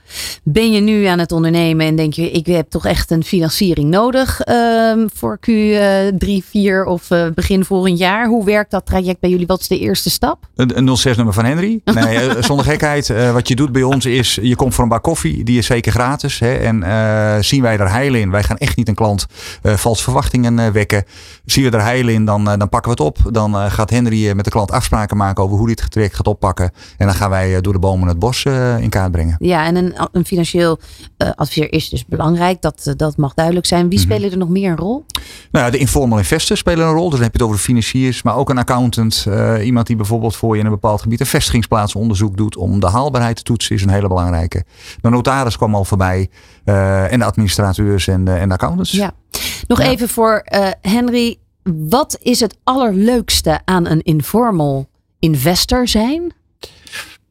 S2: Ben je nu aan het ondernemen en denk je, ik heb toch echt een financiering nodig ehm, voor Q3, 4 of eh, begin volgend jaar? Hoe werkt dat traject bij jullie? Wat is de eerste stap?
S3: Een, een 06-nummer van Henry. Nee, eh, zonder gekheid. Eh, wat je doet bij ons is, je komt voor een bak koffie. Die is zeker gratis. Hè, en eh, zien wij er heil in. Wij gaan echt niet een klant eh valse verwachtingen eh, wekken. Zien we er heil in, dan, eh, dan pakken we het op. Dan eh, gaat Henry eh, met de klant afspraken maken over hoe het traject gaat oppakken. En dan gaan wij eh, door de bomen het bos eh, in kaart brengen.
S2: Ja, en een, een financieel eh, adviseur is dus belangrijk. Dat, eh, dat mag duidelijk zijn. Wie
S3: Mhm.
S2: spelen er nog meer een rol?
S3: Nou, ja, de informal investors spelen een rol. Dus dan heb je het over de financiers, maar ook een accountant. eh, iemand die bijvoorbeeld voor je in een bepaald gebied een vestigingsplaatsonderzoek doet om de haalbaarheid te toetsen, is een hele belangrijke. De notaris kwam al voorbij eh, en de administrateurs en de, en de accountants.
S2: Ja. Nog
S3: Ja.
S2: even voor eh, Henry. Wat is het allerleukste aan een informal investor zijn?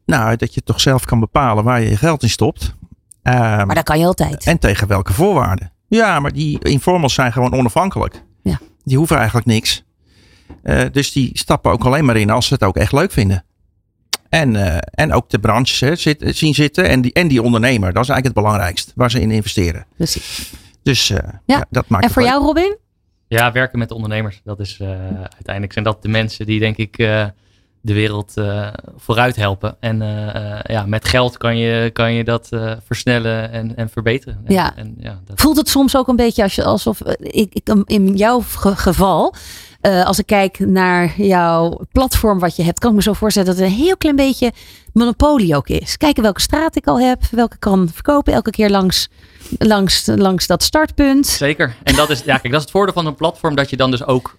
S5: Nou, dat je toch zelf kan bepalen waar je je geld in stopt. Ehm,
S2: Maar dat kan je altijd.
S5: En tegen welke voorwaarden. Ja, maar die informals zijn gewoon onafhankelijk.
S2: Ja.
S5: Die hoeven eigenlijk niks. Eh, dus die stappen ook alleen maar in als ze het ook echt leuk vinden. En, eh, en ook de hè, zit, zien zitten en die, en die ondernemer. Dat is eigenlijk het belangrijkst waar ze in investeren.
S2: Precies.
S5: Dus eh, ja. dat maakt
S2: En voor
S5: leuk.
S2: jou, Robin?
S4: Ja, werken met ondernemers. Dat is eh, uiteindelijk zijn dat de mensen die denk ik eh, de wereld eh, vooruit helpen. En eh, eh, ja, met geld kan je, kan je dat versnellen en, en verbeteren. En,
S2: Ja.
S4: En, ja, dat,
S2: Voelt het soms ook een beetje als je, alsof ik, ik, in jouw ge- geval, als ik kijk naar jouw platform wat je hebt, kan ik me zo voorstellen dat het een heel klein beetje monopolie ook is. Kijken welke straat ik al heb, welke kan verkopen, elke keer langs, langs, langs dat startpunt.
S4: Zeker. En dat is, ja, kijk, dat is het voordeel van een platform dat je dan dus ook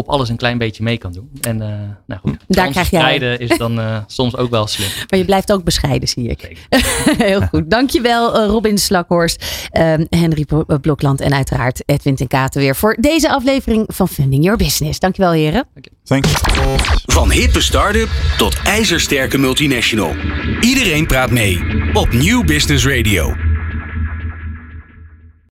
S4: op alles een klein beetje mee kan doen. En eh nou goed,
S2: Daar krijg jij-
S4: is dan eh, soms ook wel slim.
S2: Maar je blijft ook bescheiden, zie ik. Heel goed. Dankjewel eh, Robin Slakhorst, ehm, Henry Blokland en uiteraard Edwin ten Katen weer voor deze aflevering van Funding Your Business. Dankjewel heren.
S3: Thanks.
S1: Van hippe start-up tot ijzersterke multinational. Iedereen praat mee op Nieuw Business Radio.